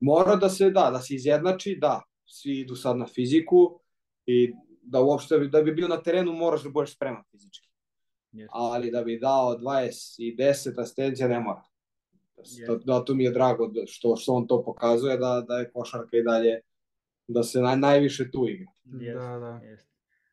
mora da se, da, da se izjednači, da, svi idu sad na fiziku i da uopšte, da bi bio na terenu moraš da budeš spreman fizički. Yes. Ali da bi dao 20 i 10 asistencija ne mora. Yes. Da, da, to mi je drago da, što, što on to pokazuje, da, da je košarka i dalje, da se naj, najviše tu igra. Yes. Da, da. Yes.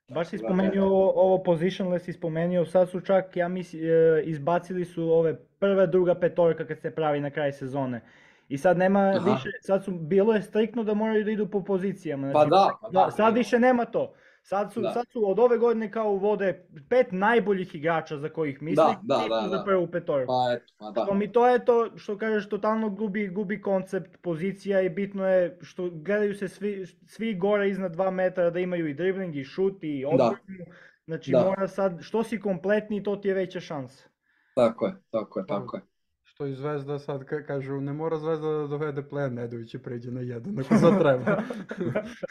Baš si spomenuo ovo positionless, si spomenuo, sad su čak, ja mislim, izbacili su ove prva, druga petorka kad se pravi na kraj sezone. I sad nema Aha. više, sad su, bilo je striktno da moraju da idu po pozicijama. Znači, pa da, pa da. Sad više nema to. Sad su, da. sad su od ove godine kao vode pet najboljih igrača za kojih misli da, da, da, za da. prvu petorku. Pa eto, pa da. To mi to je to što kažeš totalno gubi, gubi koncept pozicija i bitno je što gledaju se svi, svi gore iznad 2 metara da imaju i dribling i šut i da. odbranu. Da. Znači da. mora sad, što si kompletni to ti je veća šansa. Tako je, tako je, tako je što i Zvezda sad kažu, ne mora Zvezda da dovede Plejan Nedović i pređe na jedan, ako zatreba.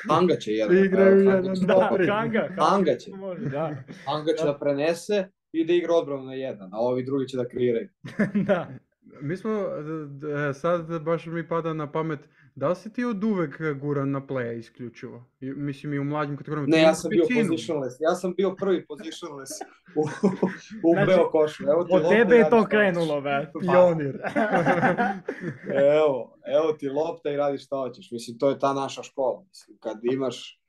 Hanga će jedan. Igraju jedan, da, Hanga, Hanga će. Da. Hanga će da prenese i da igra odbranu na jedan, a ovi drugi će da kreiraju. da. Mi smo, sad baš mi pada na pamet, Da li si ti od uvek guran na play isključivo? Mislim i u mlađim kategorijama. Ne, ja sam bio positionless. Ja sam bio prvi positionless u, u znači, Beo košu. Evo ti od tebe je to krenulo, be. Pionir. evo, evo ti lopta i radiš šta hoćeš. Mislim, to je ta naša škola. Mislim, kad imaš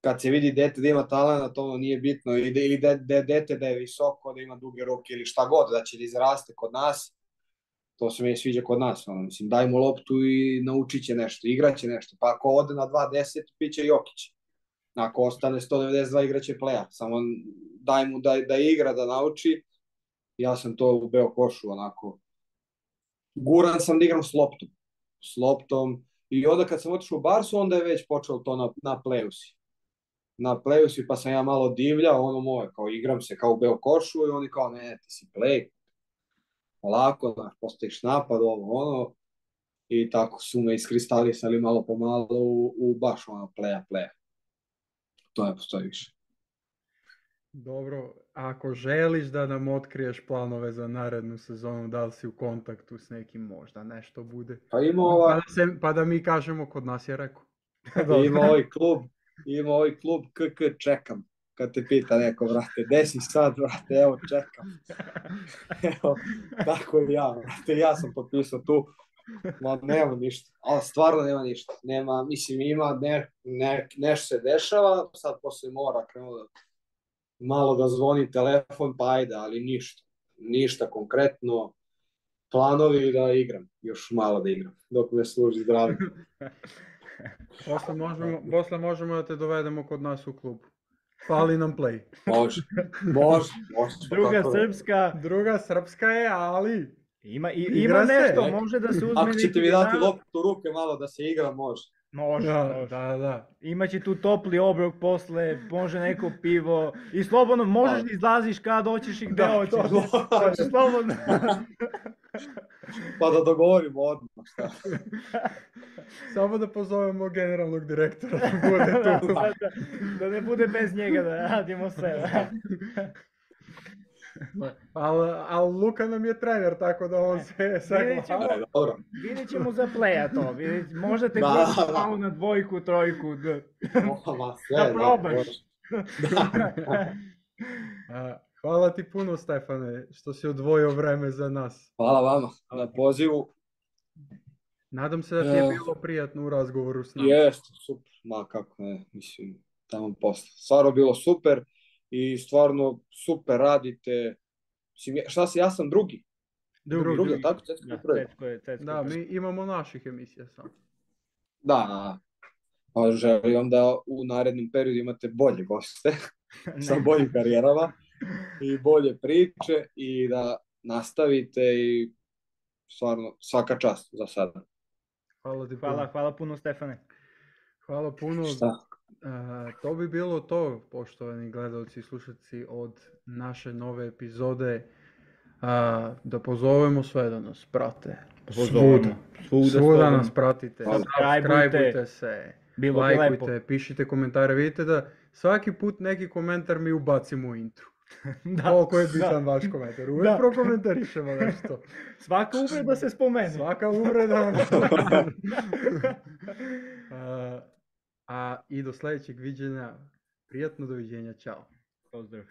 kad se vidi dete da ima talent, to ono nije bitno, ili, da, ili da, da dete da je visoko, da ima duge ruke ili šta god, da će da izraste kod nas, to se meni sviđa kod nas, ono, mislim, daj mu loptu i naučit će nešto, igraće nešto, pa ako ode na 2.10, piće Jokić. Ako ostane 192, igraće pleja, samo daj mu da, da igra, da nauči, ja sam to u beo košu, onako, guran sam da igram s loptom, s loptom, i onda kad sam otišao u Barsu, onda je već počelo to na, na play-usi. Na play pa sam ja malo divlja, ono moje, kao igram se kao u beo košu i oni kao, ne, ti si play, polako, znaš, postojiš napad, ovo, ono, i tako su me iskristalisali malo po malo u, u baš ono playa playa. To ne postoji više. Dobro, ako želiš da nam otkriješ planove za narednu sezonu, da li si u kontaktu s nekim možda nešto bude? Pa ima ova... Pa da, se, pa da mi kažemo, kod nas je rekao. ima ovaj klub, ima ovaj klub KK čekam. Kad te pita neko, brate, gde si sad, brate, evo, čekam. evo, tako i ja, brate, ja sam potpisao tu, ma nema ništa, ali stvarno nema ništa, nema, mislim, ima, ne, ne, nešto se dešava, sad posle mora krenuo da malo da zvoni telefon, pa ajde, ali ništa, ništa konkretno, planovi da igram, još malo da igram, dok me služi zdravlje. posle, možemo, posle možemo da te dovedemo kod nas u klub. Fali nam play. Može, može, može. Druga srpska. Druga srpska je, ali... Ima, i, ima nešto, se. može da se uzme Ako ćete mi dati loptu ruke malo da se igra, može. Može, da, može. Da, da. Imaće tu topli obrok posle, može neko pivo i slobodno možeš da izlaziš kad hoćeš i gde da, hoćeš. To, znači, slobodno. pa da dogovorimo odmah šta. Samo da pozovemo generalnog direktora da bude tu. da, da, da ne bude bez njega da radimo sve. Ali, ali Luka nam je trener, tako da on se saglava. Vidjet ćemo za playa to, vidjet, možda te da, da. na dvojku, trojku, da, da probaš. Da. Hvala ti puno, Stefane, što si odvojio vreme za nas. Hvala vama na pozivu. Nadam se da ti je e, bilo prijatno u razgovoru s nama. Jeste, super, ma kako ne, mislim, tamo posle. Stvarno bilo super i stvarno super radite. Mislim, šta se, ja sam drugi. Drugi, drugi, tako? Cecko da, prvi. Cecko je, da, mi imamo naših emisija sam. Da, pa želim da u narednom periodu imate bolje goste sa boljim karijerama i bolje priče i da nastavite i stvarno svaka čast za sada. Hvala ti Hvala, hvala puno Stefane. Hvala puno. Šta? Uh, to bi bilo to, poštovani gledalci i slušalci, od naše nove epizode. Uh, da pozovemo sve da nas prate. Svuda. Svuda, Svuda nas pratite. Subscribeujte se. Bilo lajkujte, pišite komentare. Vidite da svaki put neki komentar mi ubacimo u intru. da, Koliko je bitan da. vaš komentar. Uvijek da. prokomentarišemo nešto. Svaka uvreda se spomene. Svaka uvreda. uh, A i do sledećeg viđenja. Prijatno doviđenja. Ćao. Pozdrav.